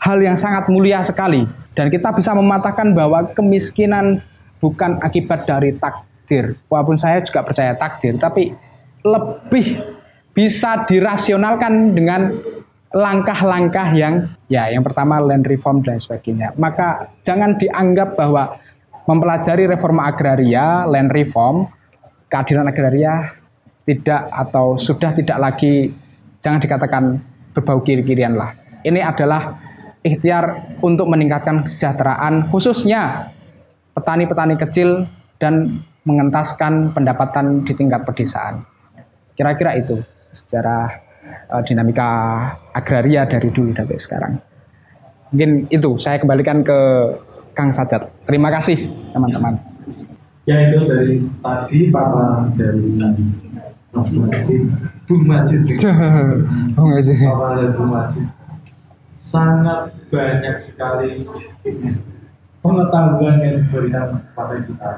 hal yang sangat mulia sekali? Dan kita bisa mematahkan bahwa kemiskinan bukan akibat dari takdir. Walaupun saya juga percaya takdir, tapi lebih bisa dirasionalkan dengan langkah-langkah yang ya yang pertama land reform dan sebagainya. Maka jangan dianggap bahwa mempelajari reforma agraria, land reform, keadilan agraria tidak atau sudah tidak lagi jangan dikatakan berbau kiri-kirian lah. Ini adalah ikhtiar untuk meningkatkan kesejahteraan khususnya petani-petani kecil dan mengentaskan pendapatan di tingkat pedesaan. Kira-kira itu secara uh, dinamika agraria dari dulu sampai sekarang. Mungkin itu saya kembalikan ke Kang Sadat. Terima kasih teman-teman. Ya itu dari tadi paparan dari Mas Majid, Bung Majid, Bung Majid, dari Bung Majid. Sangat banyak sekali pengetahuan yang diberikan kepada kita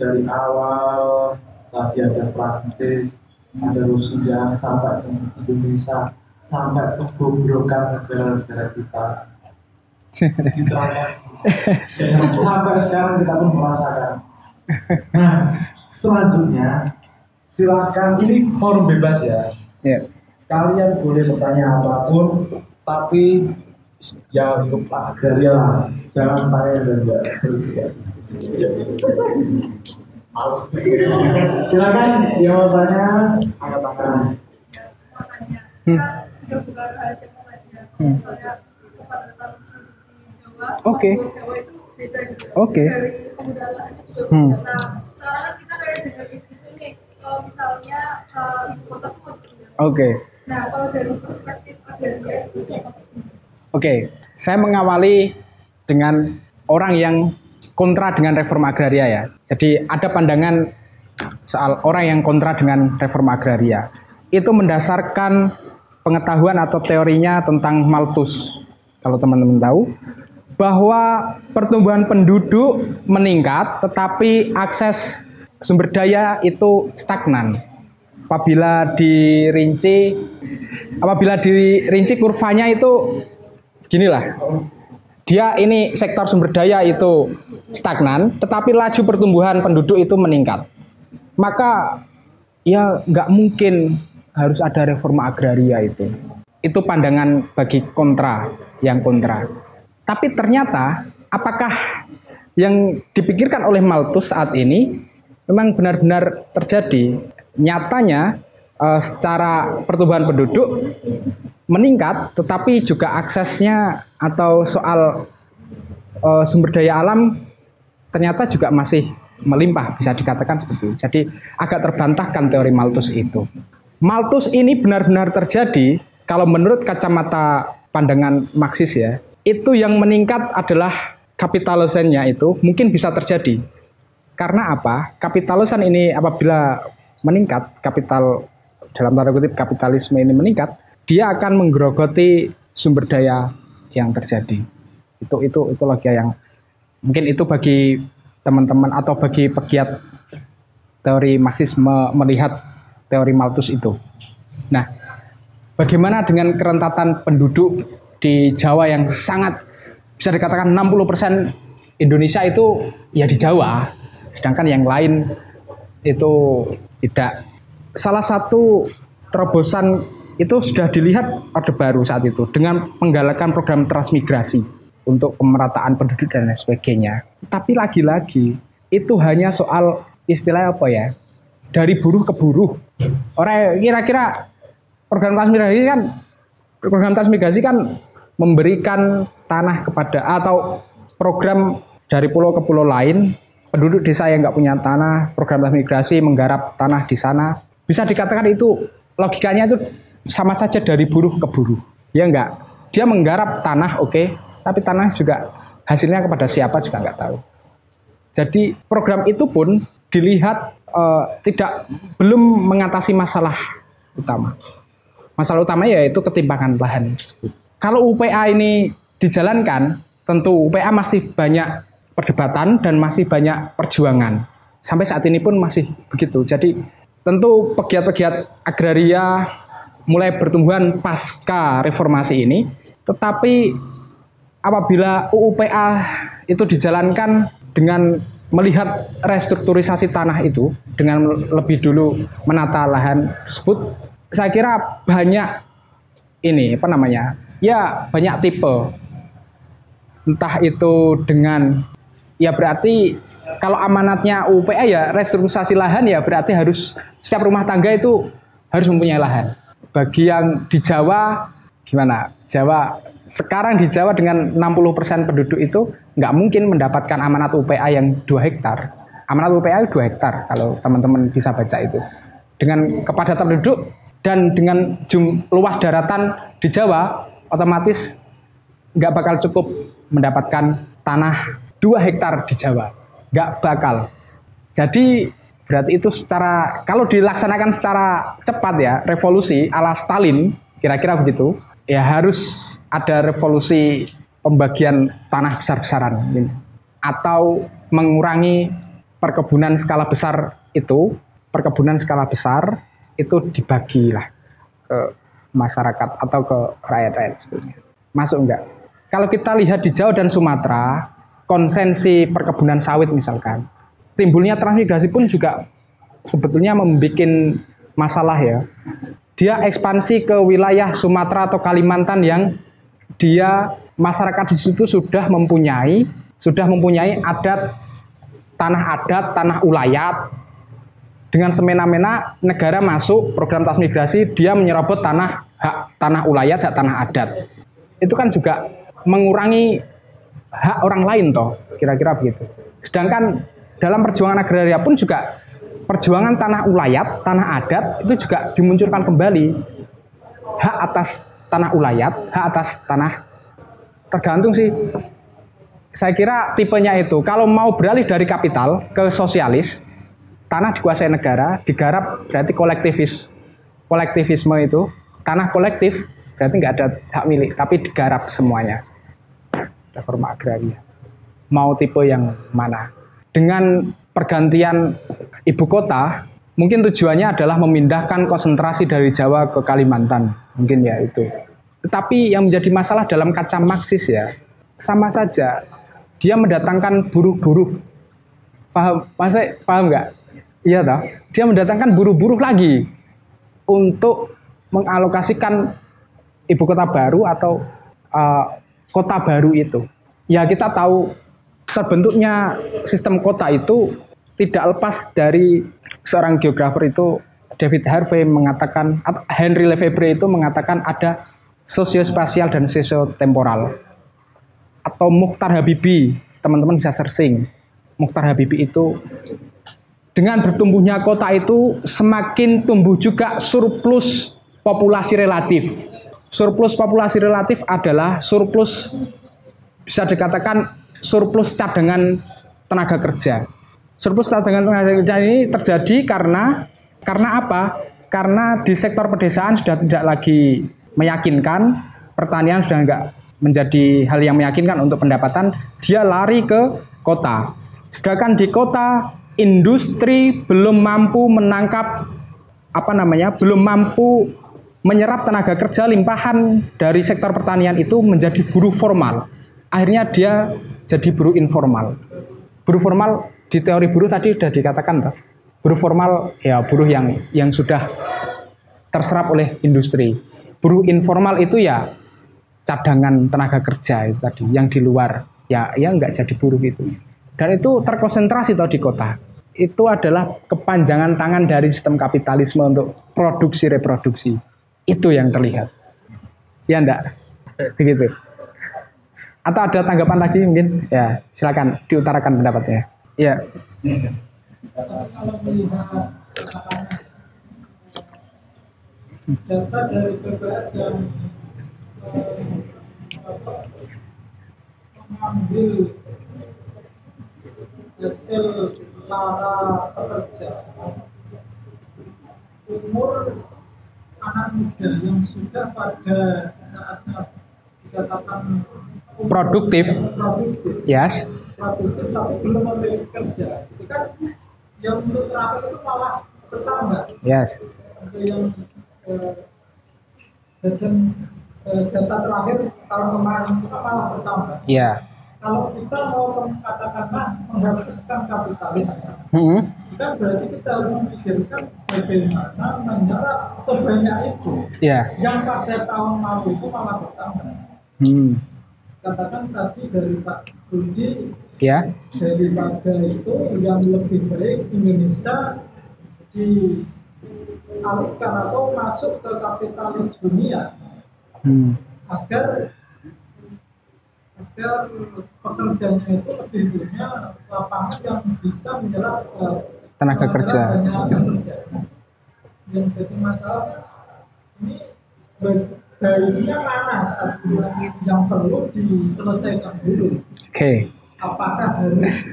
dari awal tadi ada Prancis ada Rusia sampai ke Indonesia sampai ke gobrokan negara-negara kita diterangkan. Dan sampai sekarang kita pun merasakan. Nah, selanjutnya silakan ini forum bebas ya. Ya. Kalian boleh bertanya apa pun, tapi ya Agraria lah. Jangan tanya dan enggak. Silakan yang mau tanya angkat tangan. Hmm. Hmm. Misalnya kepadatan di Jawa, sama Oke. di Jawa itu beda. Oke. Dari pemuda lahannya juga Hmm. beda. Sekarang kita kayak dengar isu-isu nih, kalau misalnya ibu kota tuh mau dipindah. Oke. Nah, kalau dari perspektif agraria itu apa? Oke, saya mengawali dengan orang yang kontra dengan reforma agraria ya. Jadi ada pandangan soal orang yang kontra dengan reforma agraria. Itu mendasarkan pengetahuan atau teorinya tentang Malthus. Kalau teman-teman tahu bahwa pertumbuhan penduduk meningkat tetapi akses sumber daya itu stagnan. Apabila dirinci apabila dirinci kurvanya itu ginilah. Dia ini sektor sumber daya itu stagnan tetapi laju pertumbuhan penduduk itu meningkat. Maka ya nggak mungkin harus ada reforma agraria itu. Itu pandangan bagi kontra yang kontra. Tapi ternyata apakah yang dipikirkan oleh Malthus saat ini memang benar-benar terjadi? Nyatanya eh, secara pertumbuhan penduduk meningkat, tetapi juga aksesnya atau soal eh, sumber daya alam ternyata juga masih melimpah, bisa dikatakan seperti itu. Jadi agak terbantahkan teori Malthus itu. Malthus ini benar-benar terjadi kalau menurut kacamata pandangan Marxis ya, itu yang meningkat adalah kapitalisasinya itu mungkin bisa terjadi. Karena apa? Kapitalisan ini apabila meningkat, kapital dalam tanda kutip kapitalisme ini meningkat, dia akan menggerogoti sumber daya yang terjadi. Itu itu itu logika yang mungkin itu bagi teman-teman atau bagi pegiat teori Marxisme melihat teori Malthus itu. Nah, bagaimana dengan kerentatan penduduk di Jawa yang sangat bisa dikatakan 60% Indonesia itu ya di Jawa, sedangkan yang lain itu tidak. Salah satu terobosan itu sudah dilihat Orde Baru saat itu dengan menggalakan program transmigrasi untuk pemerataan penduduk dan lain sebagainya. Tapi lagi-lagi itu hanya soal istilah apa ya? Dari buruh ke buruh. Orang kira-kira program transmigrasi kan program transmigrasi kan memberikan tanah kepada atau program dari pulau ke pulau lain penduduk desa yang nggak punya tanah program transmigrasi menggarap tanah di sana bisa dikatakan itu logikanya itu sama saja dari buruh ke buruh ya enggak dia menggarap tanah oke tapi tanah juga hasilnya kepada siapa juga nggak tahu jadi program itu pun dilihat eh, tidak belum mengatasi masalah utama masalah utama yaitu ketimpangan lahan tersebut. Kalau UPA ini dijalankan, tentu UPA masih banyak perdebatan dan masih banyak perjuangan. Sampai saat ini pun masih begitu. Jadi tentu pegiat-pegiat agraria mulai bertumbuhan pasca reformasi ini, tetapi apabila UUPA itu dijalankan dengan melihat restrukturisasi tanah itu dengan lebih dulu menata lahan tersebut saya kira banyak ini apa namanya ya banyak tipe. Entah itu dengan ya berarti kalau amanatnya UPA ya restrukturisasi lahan ya berarti harus setiap rumah tangga itu harus mempunyai lahan. Bagi yang di Jawa gimana? Jawa sekarang di Jawa dengan 60% penduduk itu nggak mungkin mendapatkan amanat UPA yang 2 hektar. Amanat UPA 2 hektar kalau teman-teman bisa baca itu. Dengan kepadatan penduduk dan dengan jum, luas daratan di Jawa otomatis nggak bakal cukup mendapatkan tanah 2 hektar di Jawa nggak bakal jadi berarti itu secara kalau dilaksanakan secara cepat ya revolusi ala Stalin kira-kira begitu ya harus ada revolusi pembagian tanah besar-besaran atau mengurangi perkebunan skala besar itu perkebunan skala besar itu dibagilah ke masyarakat atau ke rakyat-rakyat sebetulnya. Masuk enggak? kalau kita lihat di Jawa dan Sumatera, konsensi perkebunan sawit misalkan, timbulnya transmigrasi pun juga sebetulnya membuat masalah ya. Dia ekspansi ke wilayah Sumatera atau Kalimantan yang dia masyarakat di situ sudah mempunyai sudah mempunyai adat tanah adat, tanah ulayat. Dengan semena-mena negara masuk program transmigrasi, dia menyerobot tanah hak tanah ulayat, hak tanah adat. Itu kan juga mengurangi hak orang lain toh, kira-kira begitu. Sedangkan dalam perjuangan agraria pun juga perjuangan tanah ulayat, tanah adat itu juga dimunculkan kembali. Hak atas tanah ulayat, hak atas tanah tergantung sih. Saya kira tipenya itu kalau mau beralih dari kapital ke sosialis tanah dikuasai negara digarap berarti kolektivis kolektivisme itu. Tanah kolektif berarti nggak ada hak milik tapi digarap semuanya reforma agraria mau tipe yang mana dengan pergantian ibu kota mungkin tujuannya adalah memindahkan konsentrasi dari Jawa ke Kalimantan mungkin ya itu tetapi yang menjadi masalah dalam kaca Marxis ya sama saja dia mendatangkan buruh-buruh. Paham? Masa paham nggak? Iya toh. Dia mendatangkan buruh-buruh lagi untuk mengalokasikan ibu kota baru atau uh, kota baru itu. Ya kita tahu terbentuknya sistem kota itu tidak lepas dari seorang geografer itu David Harvey mengatakan atau Henry Lefebvre itu mengatakan ada sosiospasial dan sosiotemporal atau Mukhtar Habibi, teman-teman bisa searching. Mukhtar Habibi itu dengan bertumbuhnya kota itu semakin tumbuh juga surplus populasi relatif. Surplus populasi relatif adalah surplus bisa dikatakan surplus cadangan tenaga kerja. Surplus cadangan tenaga kerja ini terjadi karena karena apa? Karena di sektor pedesaan sudah tidak lagi meyakinkan, pertanian sudah enggak menjadi hal yang meyakinkan untuk pendapatan, dia lari ke kota. Sedangkan di kota industri belum mampu menangkap apa namanya, belum mampu menyerap tenaga kerja limpahan dari sektor pertanian itu menjadi buruh formal. Akhirnya dia jadi buruh informal. Buruh formal di teori buruh tadi sudah dikatakan, toh. buruh formal ya buruh yang yang sudah terserap oleh industri. Buruh informal itu ya cadangan tenaga kerja itu tadi yang di luar ya ya nggak jadi buruh itu dan itu terkonsentrasi tau di kota itu adalah kepanjangan tangan dari sistem kapitalisme untuk produksi reproduksi itu yang terlihat. Ya enggak begitu. Atau ada tanggapan lagi mungkin? Ya silakan diutarakan pendapatnya. Ya. Data dari PPS yang mengambil hasil para pekerja. Umur anak muda yang sudah pada saatnya dikatakan produktif. Produktif. Yes. Produktif tapi belum memiliki kerja. Itu kan yang untuk terakhir itu malah bertambah. Yes. Untuk yang eh, badan eh, data terakhir tahun kemarin kita malah bertambah. ya Kalau kita mau katakanlah menghapuskan kapitalisme, Hmm. kan berarti kita harus memikirkan bagaimana menyerap sebanyak itu ya yang pada tahun lalu itu malah bertambah. Hmm. Katakan tadi dari Pak Kunci ya daripada itu yang lebih baik Indonesia dialihkan atau masuk ke kapitalis dunia Hmm. agar agar pekerjanya itu lebih punya lapangan yang bisa menyerap eh, Tenaga kerja. pekerja. Yang jadi masalah kan ini ba- baiknya mana saat ini yang perlu diselesaikan dulu. oke. Apakah harus?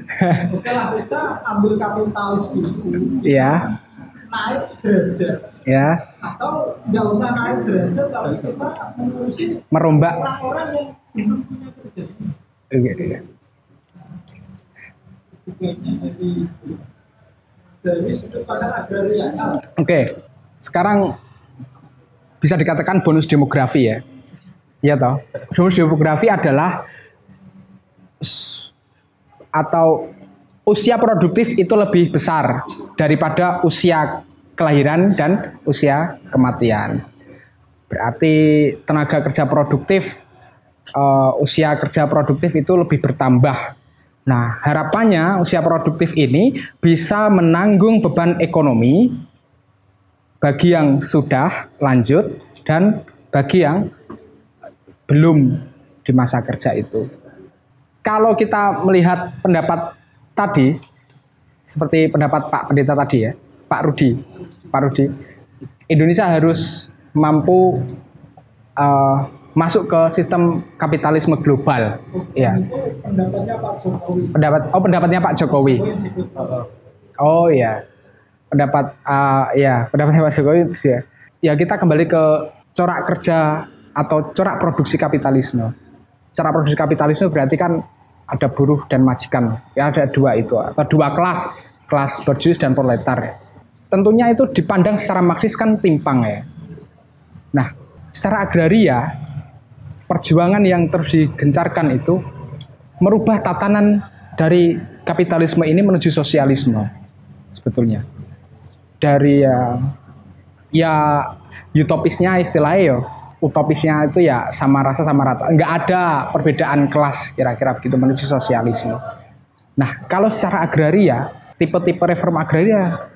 Oke lah kita ambil kapitalis dulu. Ya naik derajat. Ya atau nggak usah naik derajat tapi kita mengurusi merombak. orang-orang yang ini. Oke. Oke, sekarang bisa dikatakan bonus demografi ya. Iya toh. Bonus demografi adalah atau usia produktif itu lebih besar daripada usia kelahiran dan usia kematian. Berarti tenaga kerja produktif eh, usia kerja produktif itu lebih bertambah. Nah, harapannya usia produktif ini bisa menanggung beban ekonomi bagi yang sudah lanjut dan bagi yang belum di masa kerja itu. Kalau kita melihat pendapat tadi, seperti pendapat Pak Pendeta tadi ya, Pak Rudi, Pak Rudi, Indonesia harus mampu eh, masuk ke sistem kapitalisme global. Ya, pendapatnya Pak Jokowi. pendapat, oh pendapatnya Pak Jokowi. Oh ya, pendapat ah, ya pendapatnya Pak Jokowi ya. Ya kita kembali ke corak kerja atau corak produksi kapitalisme. Corak produksi kapitalisme berarti kan ada buruh dan majikan. Ya ada dua itu atau dua kelas, kelas berjuis dan proletar. Tentunya itu dipandang secara marxis kan timpang ya. Nah, secara agraria perjuangan yang terus digencarkan itu merubah tatanan dari kapitalisme ini menuju sosialisme sebetulnya. Dari ya ya utopisnya istilahnya ya utopisnya itu ya sama rasa sama rata. Nggak ada perbedaan kelas kira-kira begitu menuju sosialisme. Nah kalau secara agraria tipe-tipe reform agraria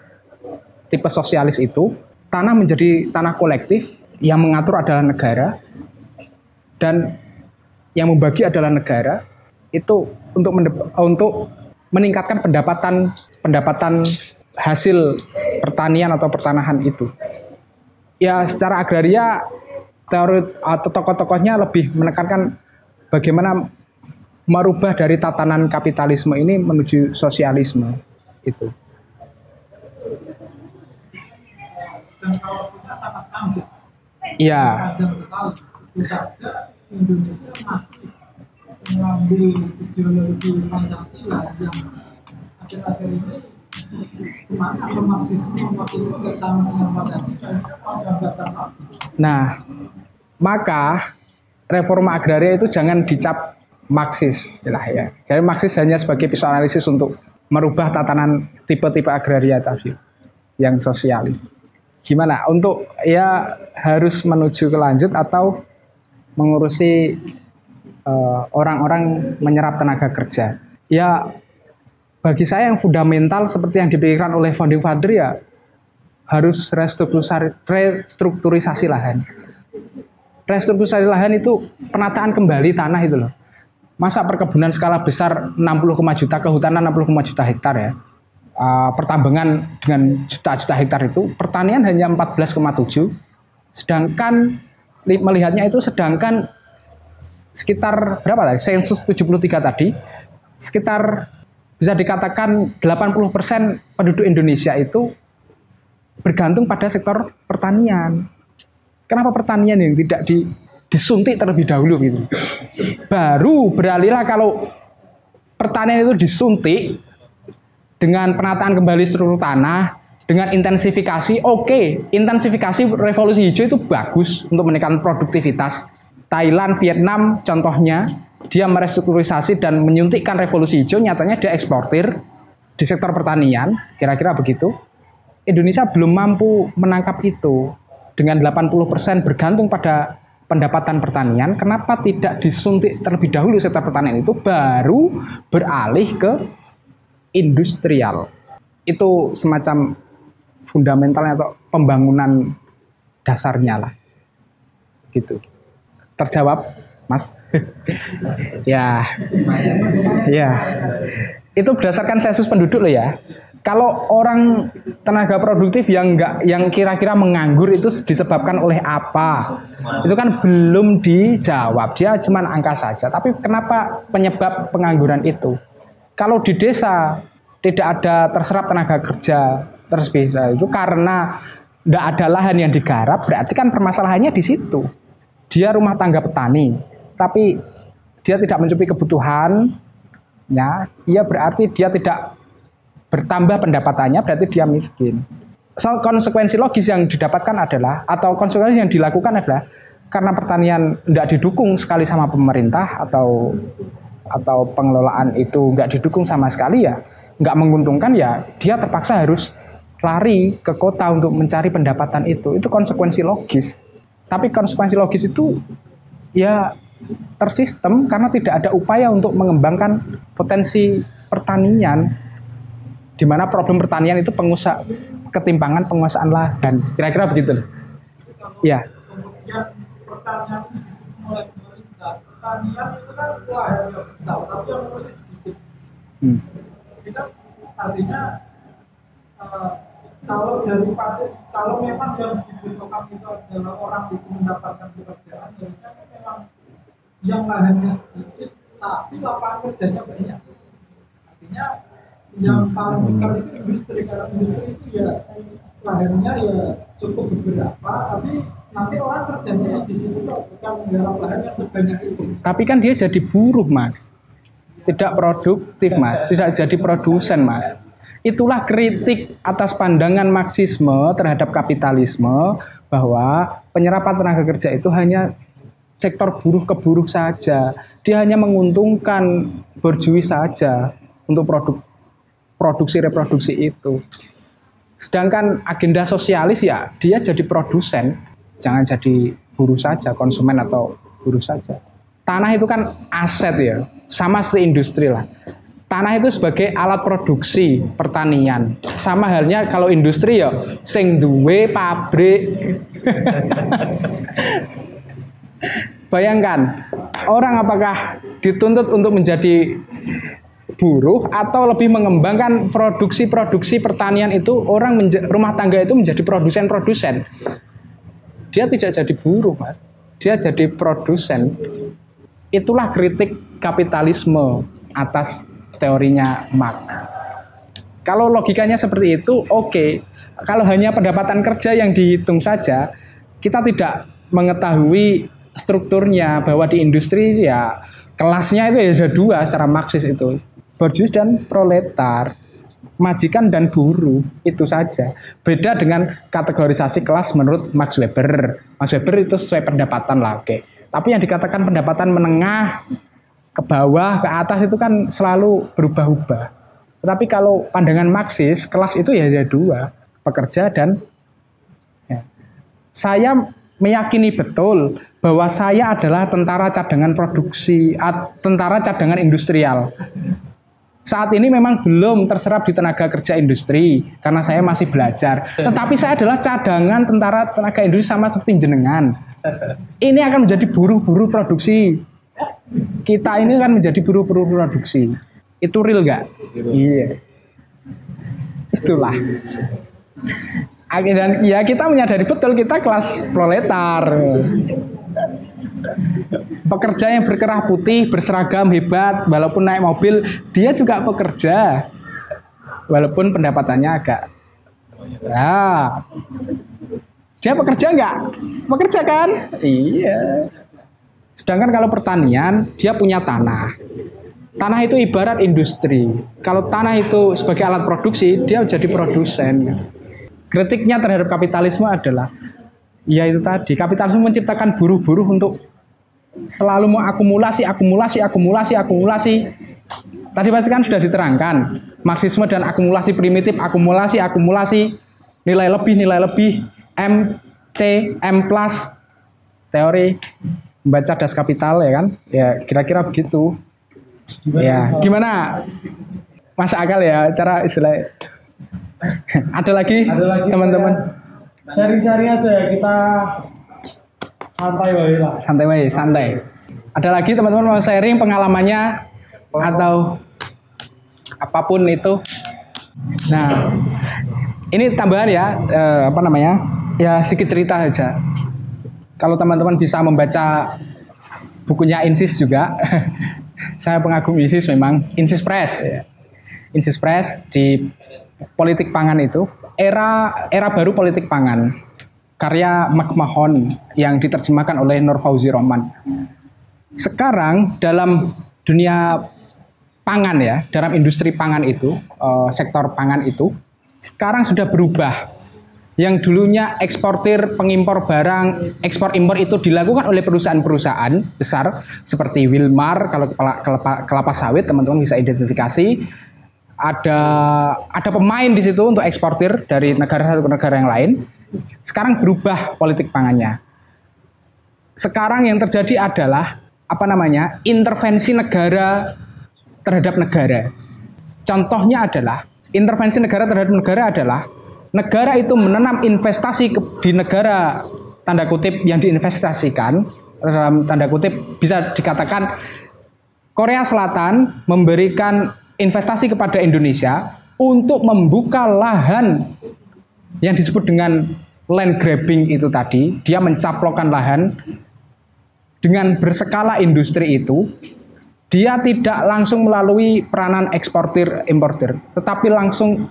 tipe sosialis itu tanah menjadi tanah kolektif yang mengatur adalah negara dan yang membagi adalah negara itu untuk untuk meningkatkan pendapatan pendapatan hasil pertanian atau pertanahan itu. Ya secara agraria teori atau tokoh-tokohnya lebih menekankan bagaimana merubah dari tatanan kapitalisme ini menuju sosialisme itu. Iya. Itu Indonesia masih mengambil ideologi Pancasila yang akhir-akhir ini ke mana ke Marxisme, Marxisme nggak sama dengan Pancasila, itu gambarkan apa? Nah, maka reforma agraria itu jangan dicap Marxis lah ya. Jadi Marxis hanya sebagai pisau analisis untuk merubah tatanan tipe-tipe agraria tadi yang sosialis. Gimana? Untuk ya harus menuju ke lanjut atau mengurusi eh, orang-orang menyerap tenaga kerja. Ya bagi saya yang fundamental seperti yang dipikirkan oleh founding father ya harus restrukturisasi, lahan. Restrukturisasi lahan itu penataan kembali tanah itu loh. Masa perkebunan skala besar 60, juta, kehutanan 60, juta hektar ya. Uh, pertambangan dengan juta-juta hektar itu, pertanian hanya 14,7. Sedangkan melihatnya itu sedangkan sekitar berapa tadi? Sensus 73 tadi, sekitar bisa dikatakan 80% penduduk Indonesia itu bergantung pada sektor pertanian. Kenapa pertanian yang tidak di, disuntik terlebih dahulu gitu? Baru beralihlah kalau pertanian itu disuntik dengan penataan kembali struktur tanah, dengan intensifikasi, oke, intensifikasi revolusi hijau itu bagus untuk menekan produktivitas. Thailand, Vietnam contohnya, dia merestrukturisasi dan menyuntikkan revolusi hijau, nyatanya dia eksportir di sektor pertanian, kira-kira begitu. Indonesia belum mampu menangkap itu dengan 80% bergantung pada pendapatan pertanian. Kenapa tidak disuntik terlebih dahulu sektor pertanian itu baru beralih ke industrial. Itu semacam fundamentalnya atau pembangunan dasarnya lah. Gitu. Terjawab, Mas? ya. Ya. Itu berdasarkan sensus penduduk loh ya. Kalau orang tenaga produktif yang enggak yang kira-kira menganggur itu disebabkan oleh apa? Itu kan belum dijawab. Dia cuma angka saja. Tapi kenapa penyebab pengangguran itu? Kalau di desa tidak ada terserap tenaga kerja terus bisa itu karena tidak ada lahan yang digarap berarti kan permasalahannya di situ. Dia rumah tangga petani, tapi dia tidak mencukupi kebutuhan, ya, ia berarti dia tidak bertambah pendapatannya berarti dia miskin. So, konsekuensi logis yang didapatkan adalah atau konsekuensi yang dilakukan adalah karena pertanian tidak didukung sekali sama pemerintah atau atau pengelolaan itu nggak didukung sama sekali ya nggak menguntungkan ya dia terpaksa harus lari ke kota untuk mencari pendapatan itu itu konsekuensi logis. Tapi konsekuensi logis itu ya tersistem karena tidak ada upaya untuk mengembangkan potensi pertanian di mana problem pertanian itu pengusaha ketimpangan penguasaan lahan. Kira-kira begitu. Ya. Pertanian itu didukung oleh pemerintah pertanian itu kan lahannya besar tapi yang ngurusnya sedikit. Hmm. kita artinya eh, kalau daripada kalau memang yang dibutuhkan itu adalah orang itu mendapatkan pekerjaan harusnya kan memang yang lahannya sedikit tapi lapangan kerjanya banyak. Artinya yang paling dekat itu industri karena industri itu ya lahannya ya cukup beberapa tapi nanti orang kerjanya di situ kok bukan menggarap lahan yang sebanyak itu. Tapi kan dia jadi buruh mas. Tidak produktif mas. Tidak jadi produsen mas itulah kritik atas pandangan marxisme terhadap kapitalisme bahwa penyerapan tenaga kerja itu hanya sektor buruh ke buruh saja. Dia hanya menguntungkan berjui saja untuk produk produksi reproduksi itu. Sedangkan agenda sosialis ya dia jadi produsen. Jangan jadi buruh saja konsumen atau buruh saja. Tanah itu kan aset ya sama seperti industri lah tanah itu sebagai alat produksi pertanian. Sama halnya kalau industri ya sing duwe pabrik. Bayangkan orang apakah dituntut untuk menjadi buruh atau lebih mengembangkan produksi-produksi pertanian itu orang rumah tangga itu menjadi produsen-produsen? Dia tidak jadi buruh mas. Dia jadi produsen. Itulah kritik kapitalisme atas teorinya Marx kalau logikanya seperti itu oke. Kalau hanya pendapatan kerja yang dihitung saja kita tidak mengetahui strukturnya bahwa di industri ya kelasnya itu ya ada dua secara Marxis itu. Borjuis dan proletar majikan dan buruh itu saja. Beda dengan kategorisasi kelas menurut Max Weber. Max Weber itu sesuai pendapatan lah oke. Tapi yang dikatakan pendapatan menengah ke bawah ke atas itu kan selalu berubah-ubah tetapi kalau pandangan Marxis kelas itu ya ada dua pekerja dan ya. saya meyakini betul bahwa saya adalah tentara cadangan produksi tentara cadangan industrial saat ini memang belum terserap di tenaga kerja industri karena saya masih belajar. Tetapi saya adalah cadangan tentara tenaga industri sama seperti jenengan. Ini akan menjadi buruh-buruh produksi. Kita ini kan menjadi buruh-buruh produksi. Itu real gak? Iya. Itulah. Akhir- Dan ya kita menyadari betul kita kelas proletar. Pekerja yang berkerah putih, berseragam hebat, walaupun naik mobil, dia juga pekerja. Walaupun pendapatannya agak Ya. Dia pekerja nggak? Pekerja kan? Iya. Sedangkan kalau pertanian, dia punya tanah. Tanah itu ibarat industri. Kalau tanah itu sebagai alat produksi, dia jadi produsen. Kritiknya terhadap kapitalisme adalah, ya itu tadi, kapitalisme menciptakan buruh-buruh untuk selalu mau akumulasi, akumulasi, akumulasi, akumulasi. Tadi pasti kan sudah diterangkan, Marxisme dan akumulasi primitif, akumulasi, akumulasi, nilai lebih, nilai lebih, M, C, M plus, teori membaca das kapital ya kan, ya kira-kira begitu. Ya, gimana? Masuk akal ya cara istilah. Ada lagi, Ada lagi teman-teman? Sharing-sharing aja ya kita santai wae lah. santai wae santai ada lagi teman-teman mau sharing pengalamannya atau apa pun itu nah ini tambahan ya eh, apa namanya ya sedikit cerita aja kalau teman-teman bisa membaca bukunya Insis juga saya pengagum Insis memang Insis Press. Insis Press di politik pangan itu era era baru politik pangan karya McMahon yang diterjemahkan oleh Nur Fauzi Roman. Sekarang dalam dunia pangan ya, dalam industri pangan itu, eh, sektor pangan itu sekarang sudah berubah. Yang dulunya eksportir pengimpor barang ekspor impor itu dilakukan oleh perusahaan-perusahaan besar seperti Wilmar kalau kelapa, kelapa, kelapa sawit teman-teman bisa identifikasi. Ada ada pemain di situ untuk eksportir dari negara satu ke negara yang lain. Sekarang berubah politik pangannya. Sekarang yang terjadi adalah apa namanya intervensi negara terhadap negara. Contohnya adalah intervensi negara terhadap negara adalah negara itu menanam investasi ke, di negara tanda kutip yang diinvestasikan dalam tanda kutip bisa dikatakan Korea Selatan memberikan investasi kepada Indonesia untuk membuka lahan yang disebut dengan land grabbing itu tadi, dia mencaplokkan lahan dengan berskala industri itu, dia tidak langsung melalui peranan eksportir importir, tetapi langsung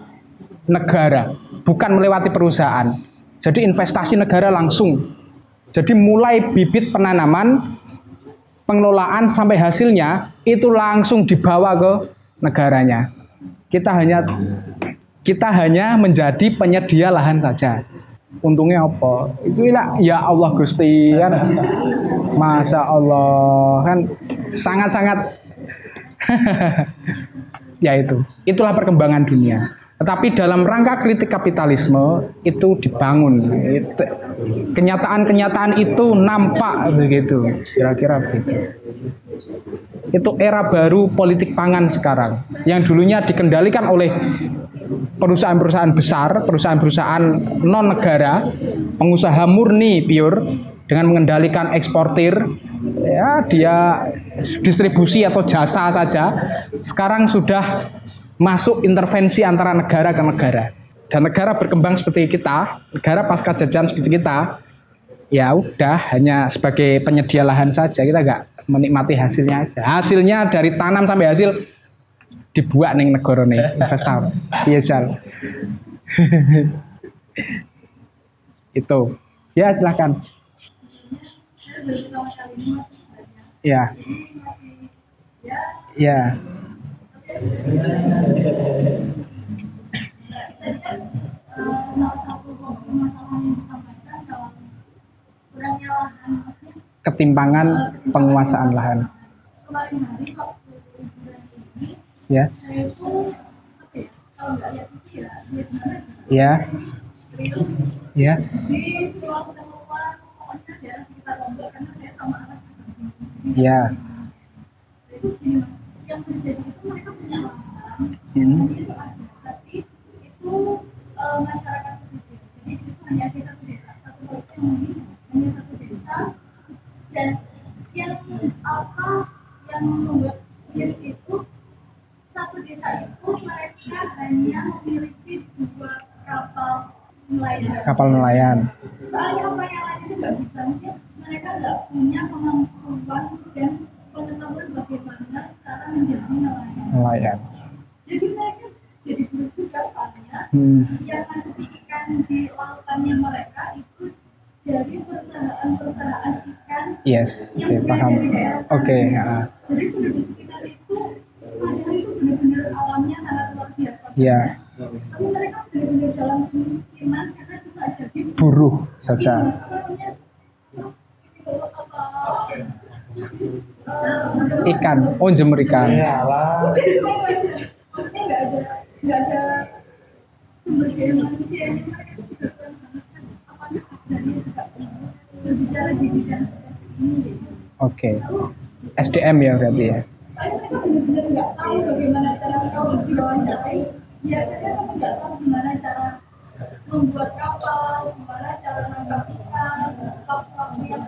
negara bukan melewati perusahaan. Jadi investasi negara langsung. Jadi mulai bibit penanaman, pengelolaan sampai hasilnya itu langsung dibawa ke negaranya. Kita hanya kita hanya menjadi penyedia lahan saja. Untungnya apa? Itu ya Allah Gusti kan. Masa Allah kan sangat-sangat ya itu. Itulah perkembangan dunia. Tetapi dalam rangka kritik kapitalisme itu dibangun. Kenyataan-kenyataan itu nampak begitu, kira-kira begitu. Itu era baru politik pangan sekarang, yang dulunya dikendalikan oleh perusahaan-perusahaan besar, perusahaan-perusahaan non negara, pengusaha murni pure dengan mengendalikan eksportir, ya dia distribusi atau jasa saja. Sekarang sudah masuk intervensi antara negara ke negara. Dan negara berkembang seperti kita, negara pasca jajahan seperti kita, ya udah hanya sebagai penyedia lahan saja, kita nggak menikmati hasilnya aja. Hasilnya dari tanam sampai hasil dibuat nih negara nih investor. Iya jal. Itu. Ya silahkan. Ya. Ya. Ketimpangan penguasaan lahan. Ya. Ya. Ya. Ya yang terjadi itu mereka punya lahan hmm. itu ada. Tapi itu uh, masyarakat pesisir. Jadi itu hanya di satu desa. Satu yang mungkin hanya satu desa. Dan yang apa yang membuat miris itu satu desa itu mereka hanya memiliki dua kapal nelayan. Kapal nelayan Tapi mereka benar-benar dalam kemiskinan karena cuma jadi buruh saja. Iya, ikan oh jemur ikan ya, Oke. Okay. SDM ya berarti ya. Saya benar-benar nggak tahu bagaimana cara kamu diwawancarai. Ya, saya nggak tahu gimana cara membuat kapal, gimana cara nangkap ikan, kapal yang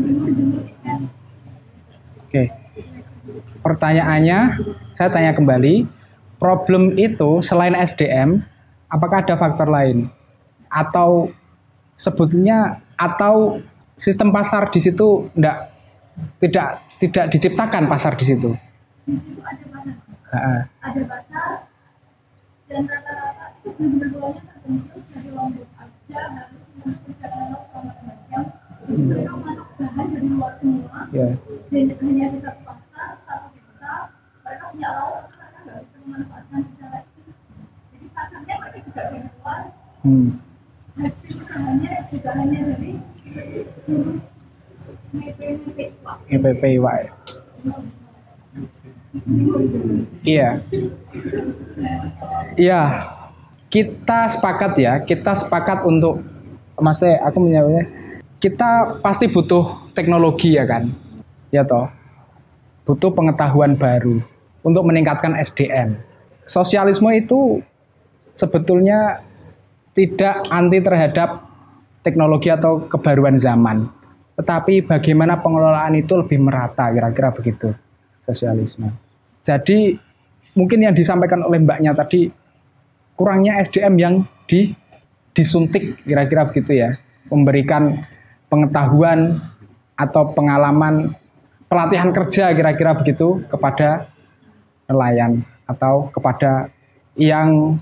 jemur-jemur ikan. Oke. Pertanyaannya, saya tanya kembali, problem itu selain SDM, apakah ada faktor lain? Atau sebetulnya atau sistem pasar di situ enggak tidak tidak diciptakan pasar di situ? Di situ ada pasar. Ada pasar dan rata-rata benar-benar terpencil dari Lombok aja harus menempuh perjalanan selama dua jam jadi hmm. mereka masuk bahan dari luar semua yeah. dan hanya di satu pasar satu desa mereka punya laut mereka nggak bisa memanfaatkan cara itu jadi pasarnya mereka juga dari luar Hmm. hasil usahanya juga hanya dari MEP-MEP Pak. Wae. Iya. Iya. Kita sepakat ya, kita sepakat untuk Mas eh, aku menyebutnya kita pasti butuh teknologi ya kan. Ya toh. Butuh pengetahuan baru untuk meningkatkan SDM. Sosialisme itu sebetulnya tidak anti terhadap teknologi atau kebaruan zaman. Tetapi bagaimana pengelolaan itu lebih merata kira-kira begitu sosialisme. Jadi mungkin yang disampaikan oleh mbaknya tadi kurangnya SDM yang di disuntik kira-kira begitu ya. Memberikan pengetahuan atau pengalaman pelatihan kerja kira-kira begitu kepada nelayan atau kepada yang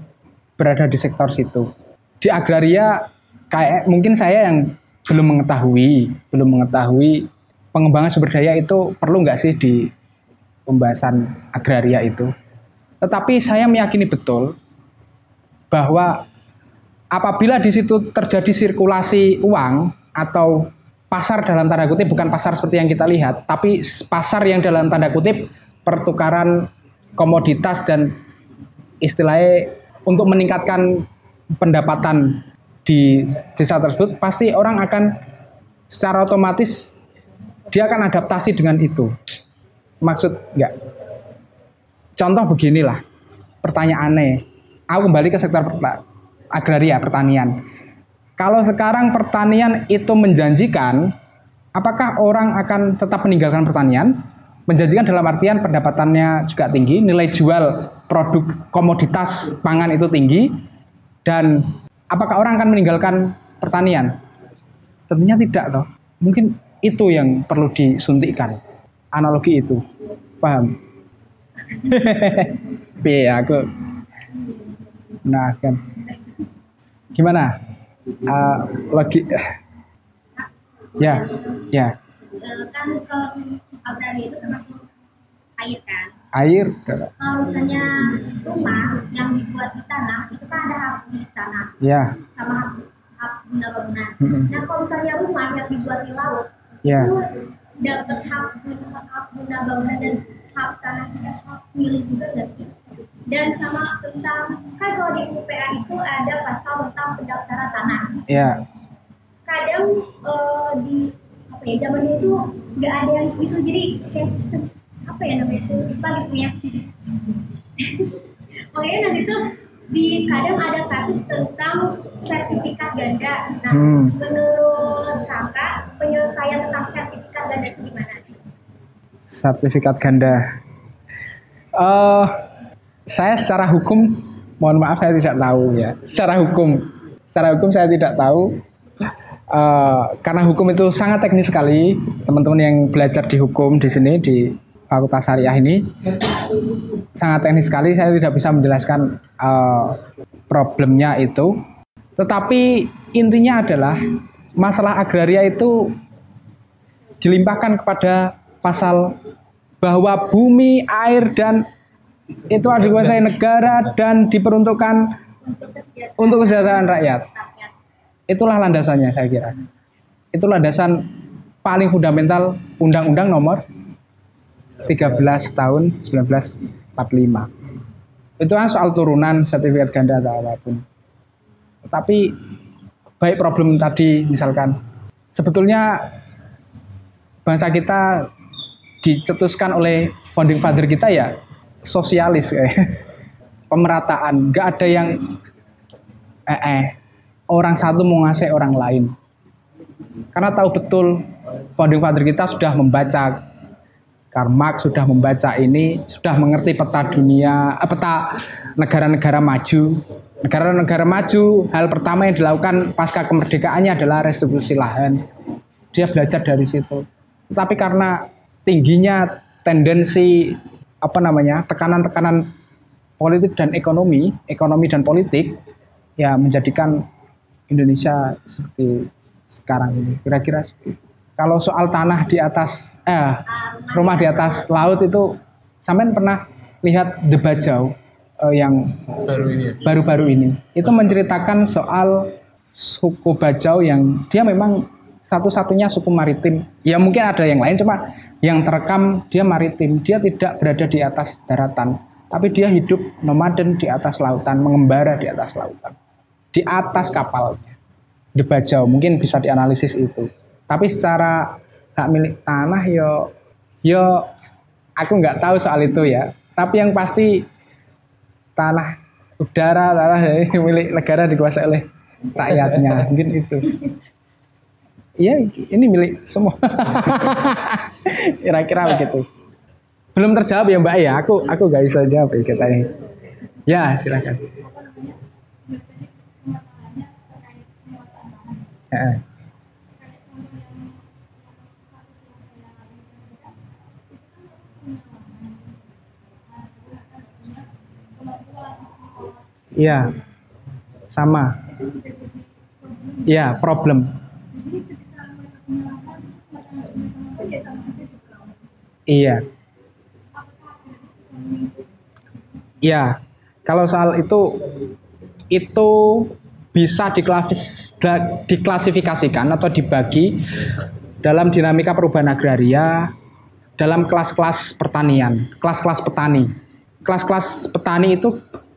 berada di sektor situ. Di agraria kayak mungkin saya yang belum mengetahui, belum mengetahui pengembangan sumber daya itu perlu nggak sih di pembahasan agraria itu. Tetapi saya meyakini betul bahwa apabila di situ terjadi sirkulasi uang atau pasar dalam tanda kutip bukan pasar seperti yang kita lihat, tapi pasar yang dalam tanda kutip pertukaran komoditas dan istilahnya untuk meningkatkan pendapatan di desa tersebut pasti orang akan secara otomatis dia akan adaptasi dengan itu. Maksud enggak? Contoh beginilah pertanyaannya. Aku kembali ke sektor agraria pertanian. Kalau sekarang pertanian itu menjanjikan, apakah orang akan tetap meninggalkan pertanian? Menjanjikan dalam artian pendapatannya juga tinggi, nilai jual produk komoditas pangan itu tinggi, dan apakah orang akan meninggalkan pertanian? Tentunya tidak toh. Mungkin itu yang perlu disuntikkan. Analogi itu. Paham? Piye aku. Nah, kan. Gimana? Uh, lagi Ya, ya. Eh, kan kalau agraria itu termasuk air kan Air kalau misalnya rumah yang dibuat di tanah itu kan ada hak di tanah ya, sama guna bangunan nah kalau misalnya rumah yang dibuat di laut Ya. itu dapat hak guna hak guna bangunan dan hak tanah tidak hak milik juga nggak sih? Dan sama tentang kan kalau di UPA itu ada pasal tentang pendaftaran tanah. Ya. kadang eh, di apa ya zamannya itu nggak ada yang itu jadi kayak sistem apa ya namanya itu lupa gitu ya. Makanya nanti tuh di kadang ada kasus tentang sertifikat ganda nah Hmm. menurut kakak penyelesaian tentang sertifikat ganda itu gimana sertifikat ganda. Eh, saya secara hukum, mohon maaf saya tidak tahu ya. Secara hukum, secara hukum saya tidak tahu. Eh, karena hukum itu sangat teknis sekali. Teman-teman yang belajar di hukum di sini di Fakultas Syariah ini sangat teknis sekali. Saya tidak bisa menjelaskan eh, problemnya itu. Tetapi intinya adalah masalah agraria itu dilimpahkan kepada pasal bahwa bumi, air dan itu ada dikuasai negara dan diperuntukkan untuk kesejahteraan rakyat. Itulah landasannya saya kira. Itu landasan paling fundamental Undang-Undang Nomor 13 tahun 1945. Itu kan soal turunan sertifikat ganda atau apa pun. Tapi baik problem tadi misalkan sebetulnya bangsa kita dicetuskan oleh founding father kita ya sosialis kayak pemerataan nggak ada yang eh, eh orang satu menguasai orang lain karena tahu betul founding father kita sudah membaca Karl Marx sudah membaca ini sudah mengerti peta dunia eh, peta negara-negara maju negara-negara maju hal pertama yang dilakukan pasca kemerdekaannya adalah restitusi lahan dia belajar dari situ tapi karena tingginya tendensi apa namanya tekanan-tekanan politik dan ekonomi, ekonomi dan politik ya menjadikan Indonesia seperti sekarang ini. Kira-kira seperti itu. Kalau soal tanah di atas eh rumah di atas laut itu sampean pernah lihat The Bajau? eh, yang baru ini ya baru-baru ini itu menceritakan soal suku Bajau yang dia memang satu-satunya suku maritim. Ya mungkin ada yang lain cuma yang terekam dia maritim. Dia tidak berada di atas daratan, tapi dia hidup nomaden di atas lautan, mengembara di atas lautan. Di atas kapal. Di Bajau mungkin bisa dianalisis itu. Tapi secara hak milik tanah yo yo aku nggak tahu soal itu ya. Tapi yang pasti tanah udara tanah milik negara dikuasai oleh rakyatnya. Mungkin itu. Iya ini milik semua. Kira-kira begitu. Belum terjawab ya mbak ya. Aku aku gak bisa jawab ya katanya ya silakan. Masalahnya terkait penguasaan tanah Heeh. terkait contoh yang kasus yang saya alami itu kan punya lahan nah mereka punya kemampuan untuk mengolah iya sama itu juga jadi problem iya problem jadi ketika mereka punya lahan terus mereka nggak punya kemampuan ya sama. Iya apakah ada juga mengikuti Ya, kalau soal itu itu bisa diklasifikasikan atau dibagi dalam dinamika perubahan agraria dalam kelas-kelas pertanian, kelas-kelas petani. Kelas-kelas petani itu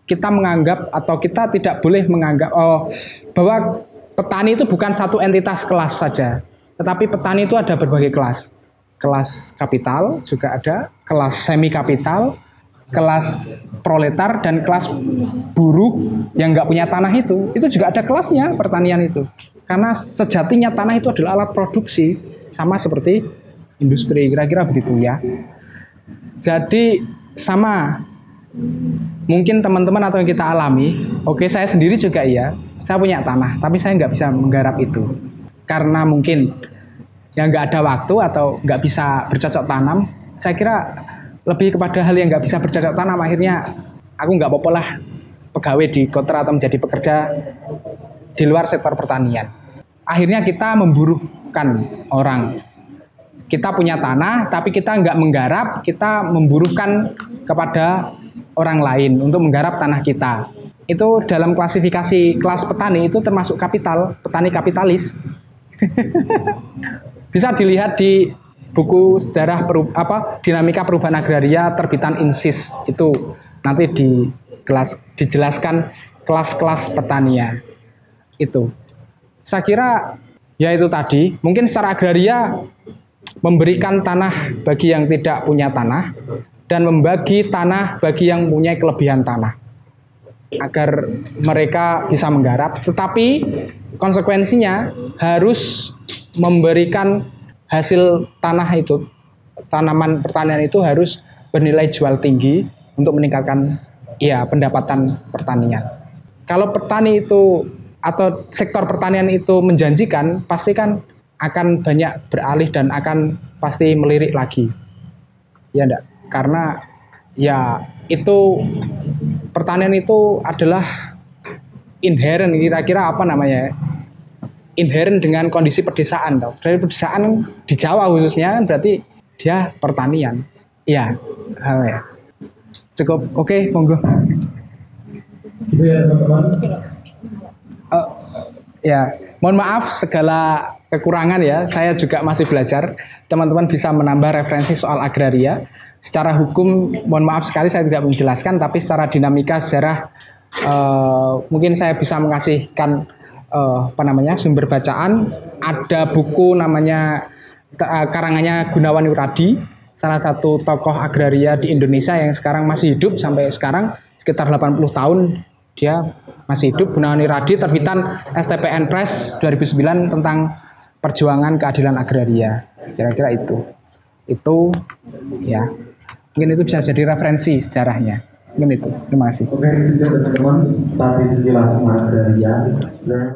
kita menganggap atau kita tidak boleh menganggap oh, bahwa petani itu bukan satu entitas kelas saja, tetapi petani itu ada berbagai kelas. Kelas kapital juga ada, kelas semi kapital, kelas proletar dan kelas buruh yang nggak punya tanah itu. Itu juga ada kelasnya pertanian itu. Karena sejatinya tanah itu adalah alat produksi sama seperti industri kira-kira begitu ya. Jadi sama mungkin teman-teman atau yang kita alami oke saya sendiri juga iya. Saya punya tanah tapi saya nggak bisa menggarap itu. Karena mungkin yang nggak ada waktu atau nggak bisa bercocok tanam saya kira lebih kepada hal yang nggak bisa bercocok tanam akhirnya aku nggak apa-apa lah pegawai di kotra atau menjadi pekerja di luar sektor pertanian. Akhirnya kita memburuhkan orang. Kita punya tanah tapi kita nggak menggarap kita memburuhkan kepada orang lain untuk menggarap tanah kita. Itu dalam klasifikasi kelas petani itu termasuk kapital petani kapitalis. Bisa dilihat di buku sejarah peru- apa dinamika perubahan agraria terbitan Insis. Itu nanti di kelas dijelaskan kelas-kelas pertanian itu. Saya kira ya itu tadi. Mungkin secara agraria memberikan tanah bagi yang tidak punya tanah dan membagi tanah bagi yang punya kelebihan tanah agar mereka bisa menggarap tetapi konsekuensinya harus memberikan hasil tanah itu tanaman pertanian itu harus bernilai jual tinggi untuk meningkatkan ya pendapatan pertanian. Kalau petani itu atau sektor pertanian itu menjanjikan, pasti kan akan banyak beralih dan akan pasti melirik lagi. Ya enggak? Karena ya itu pertanian itu adalah inherent kira-kira apa namanya ya? inherent dengan kondisi pedesaan tau. Dari pedesaan di Jawa khususnya kan berarti dia pertanian. Iya, hal ya. Cukup, oke, monggo. Ya teman-teman. Eh, ya, mohon maaf segala kekurangan ya. Saya juga masih belajar. Teman-teman bisa menambah referensi soal agraria. Secara hukum, mohon maaf sekali saya tidak menjelaskan, tapi secara dinamika sejarah eh, mungkin saya bisa mengasihkan eh, apa namanya sumber bacaan. Ada buku namanya eh, karangannya Gunawan Yuradi, salah satu tokoh agraria di Indonesia yang sekarang masih hidup sampai sekarang sekitar 80 tahun dia masih hidup. Gunawan Yuradi terbitan STPN Press 2009 tentang perjuangan keadilan agraria. Kira-kira itu itu ya mungkin itu bisa jadi referensi sejarahnya mungkin itu terima kasih Oke, teman-teman. Tadi sekilas. Sebenarnya